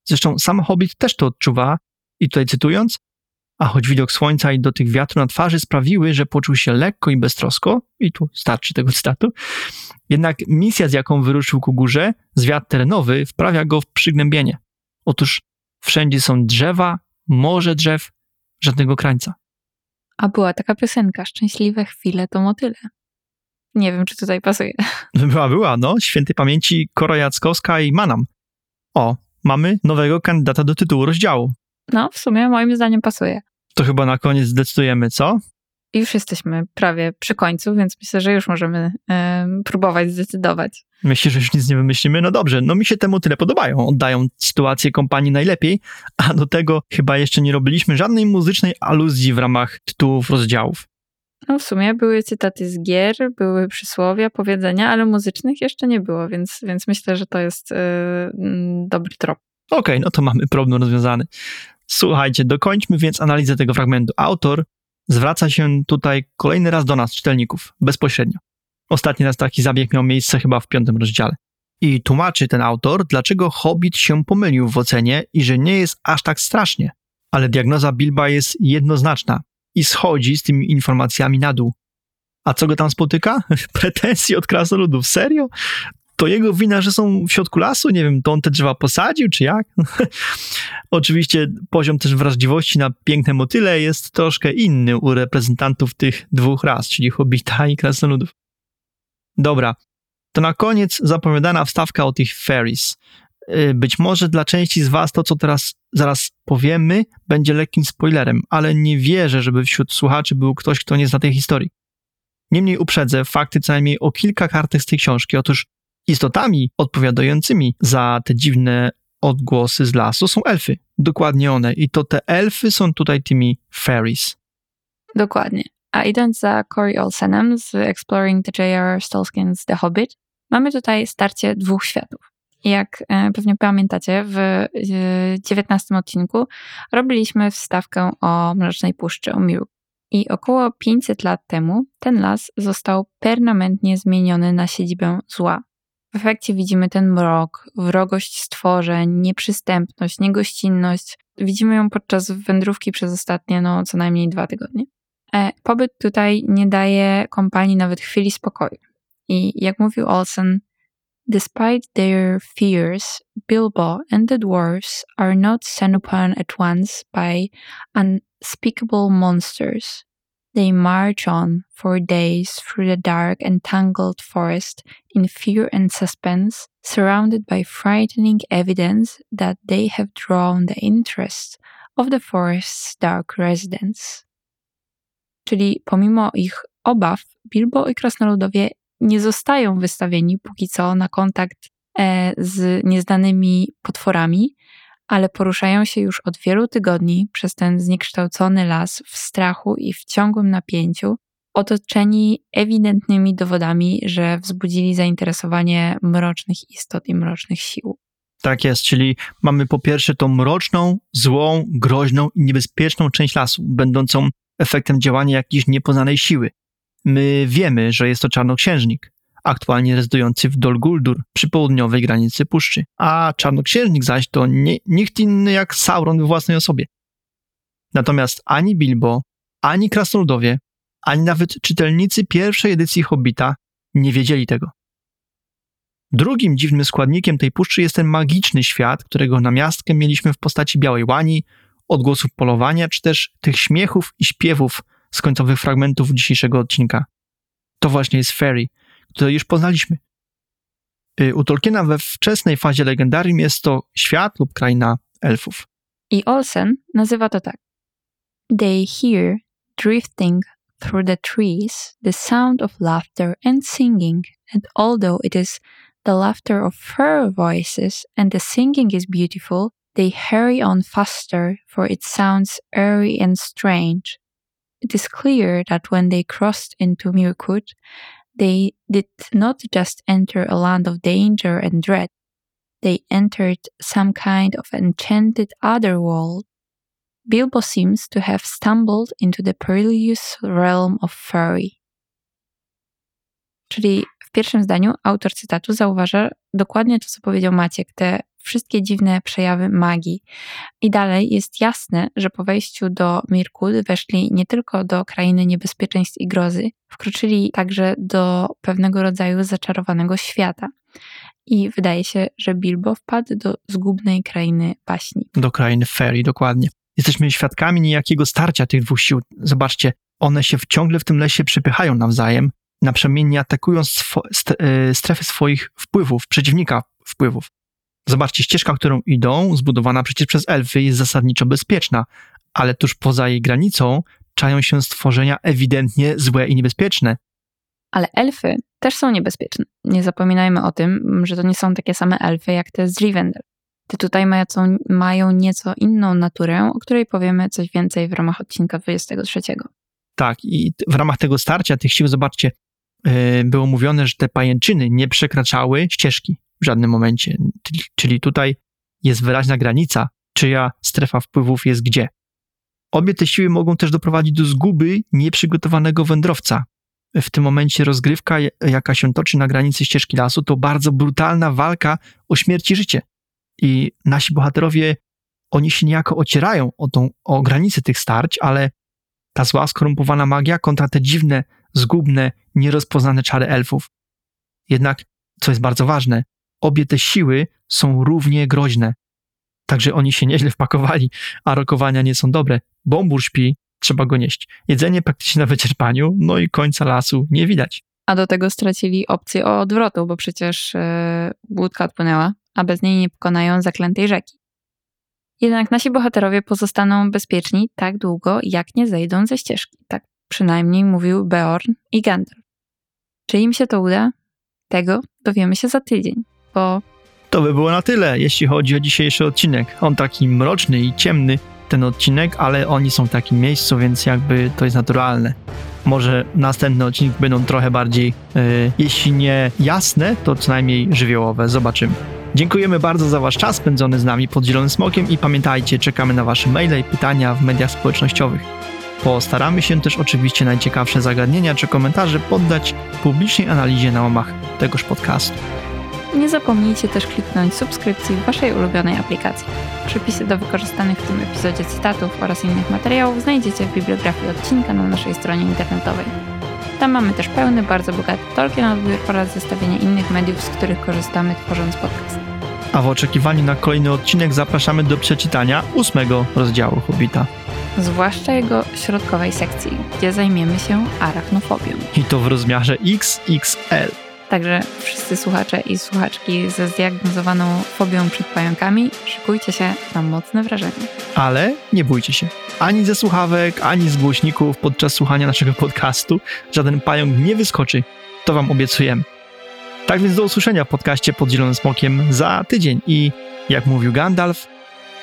Zresztą sam Hobbit też to odczuwa i tutaj cytując, a choć widok słońca i dotyk wiatru na twarzy sprawiły, że poczuł się lekko i beztrosko, i tu starczy tego cytatu, jednak misja, z jaką wyruszył ku górze, zwiat terenowy, wprawia go w przygnębienie. Otóż wszędzie są drzewa, morze drzew, żadnego krańca. A była taka piosenka, Szczęśliwe chwile to motyle. Nie wiem, czy tutaj pasuje. Była, była, no. Świętej pamięci Kora Jackowska i Manam. O, mamy nowego kandydata do tytułu rozdziału. No, w sumie moim zdaniem pasuje. To chyba na koniec zdecydujemy, co? I już jesteśmy prawie przy końcu, więc myślę, że już możemy ym, próbować zdecydować. Myślę, że już nic nie wymyślimy. No dobrze, no mi się temu tyle podobają. Oddają sytuację kompanii najlepiej, a do tego chyba jeszcze nie robiliśmy żadnej muzycznej aluzji w ramach tytułów rozdziałów. No w sumie były cytaty z gier, były przysłowia, powiedzenia, ale muzycznych jeszcze nie było, więc, więc myślę, że to jest yy, dobry trop. Okej, okay, no to mamy problem rozwiązany. Słuchajcie, dokończmy więc analizę tego fragmentu. Autor zwraca się tutaj kolejny raz do nas, czytelników, bezpośrednio. Ostatni raz taki zabieg miał miejsce chyba w piątym rozdziale. I tłumaczy ten autor, dlaczego Hobbit się pomylił w ocenie i że nie jest aż tak strasznie. Ale diagnoza Bilba jest jednoznaczna i schodzi z tymi informacjami na dół. A co go tam spotyka? Pretensje od krasnoludów. Serio? To jego wina, że są w środku lasu? Nie wiem, to on te drzewa posadził, czy jak? Oczywiście poziom też wrażliwości na piękne motyle jest troszkę inny u reprezentantów tych dwóch ras, czyli hobita i krasnoludów. Dobra, to na koniec zapowiadana wstawka o tych fairies. Y, być może dla części z Was to, co teraz zaraz powiemy, będzie lekkim spoilerem, ale nie wierzę, żeby wśród słuchaczy był ktoś, kto nie zna tej historii. Niemniej uprzedzę fakty co najmniej o kilka kartek z tej książki. Otóż istotami odpowiadającymi za te dziwne odgłosy z lasu są elfy. Dokładnie one. I to te elfy są tutaj tymi fairies. Dokładnie. A idąc za Corey Olsenem z Exploring the J.R. Tolkien's The Hobbit, mamy tutaj starcie dwóch światów. Jak e, pewnie pamiętacie, w 19 odcinku robiliśmy wstawkę o Mrocznej Puszczy, o Miru. I około 500 lat temu ten las został permanentnie zmieniony na siedzibę zła. W efekcie widzimy ten mrok, wrogość stworzeń, nieprzystępność, niegościnność. Widzimy ją podczas wędrówki przez ostatnie, no, co najmniej dwa tygodnie. E, pobyt tutaj nie daje kompanii nawet chwili spokoju. I jak mówił Olsen, Despite their fears, Bilbo and the dwarfs are not sent upon at once by unspeakable monsters. They march on for days through the dark and tangled forest in fear and suspense, surrounded by frightening evidence that they have drawn the interest of the forest's dark residents. Czyli pomimo ich obaw, Bilbo i krasnoludowie nie zostają wystawieni póki co na kontakt e, z nieznanymi potworami, ale poruszają się już od wielu tygodni przez ten zniekształcony las w strachu i w ciągłym napięciu, otoczeni ewidentnymi dowodami, że wzbudzili zainteresowanie mrocznych istot i mrocznych sił. Tak jest, czyli mamy po pierwsze tą mroczną, złą, groźną i niebezpieczną część lasu, będącą efektem działania jakiejś niepoznanej siły. My wiemy, że jest to czarnoksiężnik, aktualnie rezydujący w Dol Guldur przy południowej granicy puszczy, a czarnoksiężnik zaś to nie, nikt inny jak Sauron we własnej osobie. Natomiast ani Bilbo, ani krasnoludowie, ani nawet czytelnicy pierwszej edycji Hobbita nie wiedzieli tego. Drugim dziwnym składnikiem tej puszczy jest ten magiczny świat, którego namiastkę mieliśmy w postaci białej łani, odgłosów polowania, czy też tych śmiechów i śpiewów z końcowych fragmentów dzisiejszego odcinka. To właśnie jest Fairy, które już poznaliśmy. Y, U Tolkiena we wczesnej fazie legendarium jest to świat lub kraina elfów. I Olsen nazywa to tak. They hear drifting through the trees the sound of laughter and singing, and although it is the laughter of fur voices and the singing is beautiful, they hurry on faster, for it sounds airy and strange. It is clear that when they crossed into Mirkwood, they did not just enter a land of danger and dread, they entered some kind of enchanted other world. Bilbo seems to have stumbled into the perilous realm of fairy. Czyli w pierwszym zdaniu autor cytatu zauważa dokładnie to, co powiedział Maciek, te wszystkie dziwne przejawy magii. I dalej jest jasne, że po wejściu do Mirkwood weszli nie tylko do krainy niebezpieczeństw i grozy, wkroczyli także do pewnego rodzaju zaczarowanego świata. I wydaje się, że Bilbo wpadł do zgubnej krainy baśni. do krainy Fairy, dokładnie. Jesteśmy świadkami niejakiego starcia tych dwóch sił. Zobaczcie, one się ciągle w tym lesie przypychają nawzajem, naprzemiennie atakują swo- st- e, strefy swoich wpływów, przeciwnika wpływów. Zobaczcie, ścieżka, którą idą, zbudowana przecież przez elfy, jest zasadniczo bezpieczna, ale tuż poza jej granicą czają się stworzenia ewidentnie złe i niebezpieczne. Ale elfy też są niebezpieczne. Nie zapominajmy o tym, że to nie są takie same elfy jak te z Rivendell. Te tutaj mają, mają nieco inną naturę, o której powiemy coś więcej w ramach odcinka 23. Tak, i w ramach tego starcia tych sił, zobaczcie, było mówione, że te pajęczyny nie przekraczały ścieżki w żadnym momencie. Czyli- tutaj jest wyraźna granica, czyja strefa wpływów jest gdzie. Obie te siły mogą też doprowadzić do zguby nieprzygotowanego wędrowca. W tym momencie rozgrywka, jaka się toczy na granicy ścieżki lasu, to bardzo brutalna walka o śmierć i życie. I nasi bohaterowie, oni się niejako ocierają o, tą, o granicę tych starć, ale ta zła, skorumpowana magia kontra te dziwne, zgubne, nierozpoznane czary elfów. Jednak, co jest bardzo ważne, obie te siły są równie groźne. Także oni się nieźle wpakowali, a rokowania nie są dobre. Bombur śpi, trzeba go nieść. Jedzenie praktycznie na wyczerpaniu, no i końca lasu nie widać. A do tego stracili opcję odwrotu, bo przecież yy, łódka odpłynęła, a bez niej nie pokonają zaklętej rzeki. Jednak nasi bohaterowie pozostaną bezpieczni tak długo, jak nie zejdą ze ścieżki. Tak przynajmniej mówił Beorn i Gandalf. Czy im się to uda? Tego dowiemy się za tydzień, bo To by było na tyle, jeśli chodzi o dzisiejszy odcinek. On taki mroczny i ciemny, ten odcinek, ale oni są w takim miejscu, więc jakby to jest naturalne. Może następne odcinki będą trochę bardziej, e, jeśli nie jasne, to co najmniej żywiołowe. Zobaczymy. Dziękujemy bardzo za Wasz czas spędzony z nami pod Zielonym Smokiem i pamiętajcie, czekamy na Wasze maile i pytania w mediach społecznościowych. Postaramy się też oczywiście najciekawsze zagadnienia czy komentarze poddać publicznej analizie na łamach tegoż podcastu. nie zapomnijcie też kliknąć subskrypcji w Waszej ulubionej aplikacji. Przepisy do wykorzystanych w tym epizodzie cytatów oraz innych materiałów znajdziecie w bibliografii odcinka na naszej stronie internetowej. Tam mamy też pełny, bardzo bogaty Tolkien odbiór oraz zestawienie innych mediów, z których korzystamy tworząc podcast. A w oczekiwaniu na kolejny odcinek zapraszamy do przeczytania ósmego rozdziału Hobbita. Zwłaszcza jego środkowej sekcji, gdzie zajmiemy się arachnofobią. I to w rozmiarze XXL. Także wszyscy słuchacze i słuchaczki ze zdiagnozowaną fobią przed pająkami, szykujcie się na mocne wrażenie. Ale nie bójcie się. Ani ze słuchawek, ani z głośników podczas słuchania naszego podcastu żaden pająk nie wyskoczy. To wam obiecujemy. Tak więc do usłyszenia w podcaście pod Zielonym Smokiem za tydzień. I jak mówił Gandalf,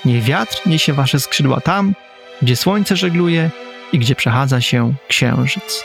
niech wiatr niesie wasze skrzydła tam, gdzie słońce żegluje i gdzie przechadza się księżyc.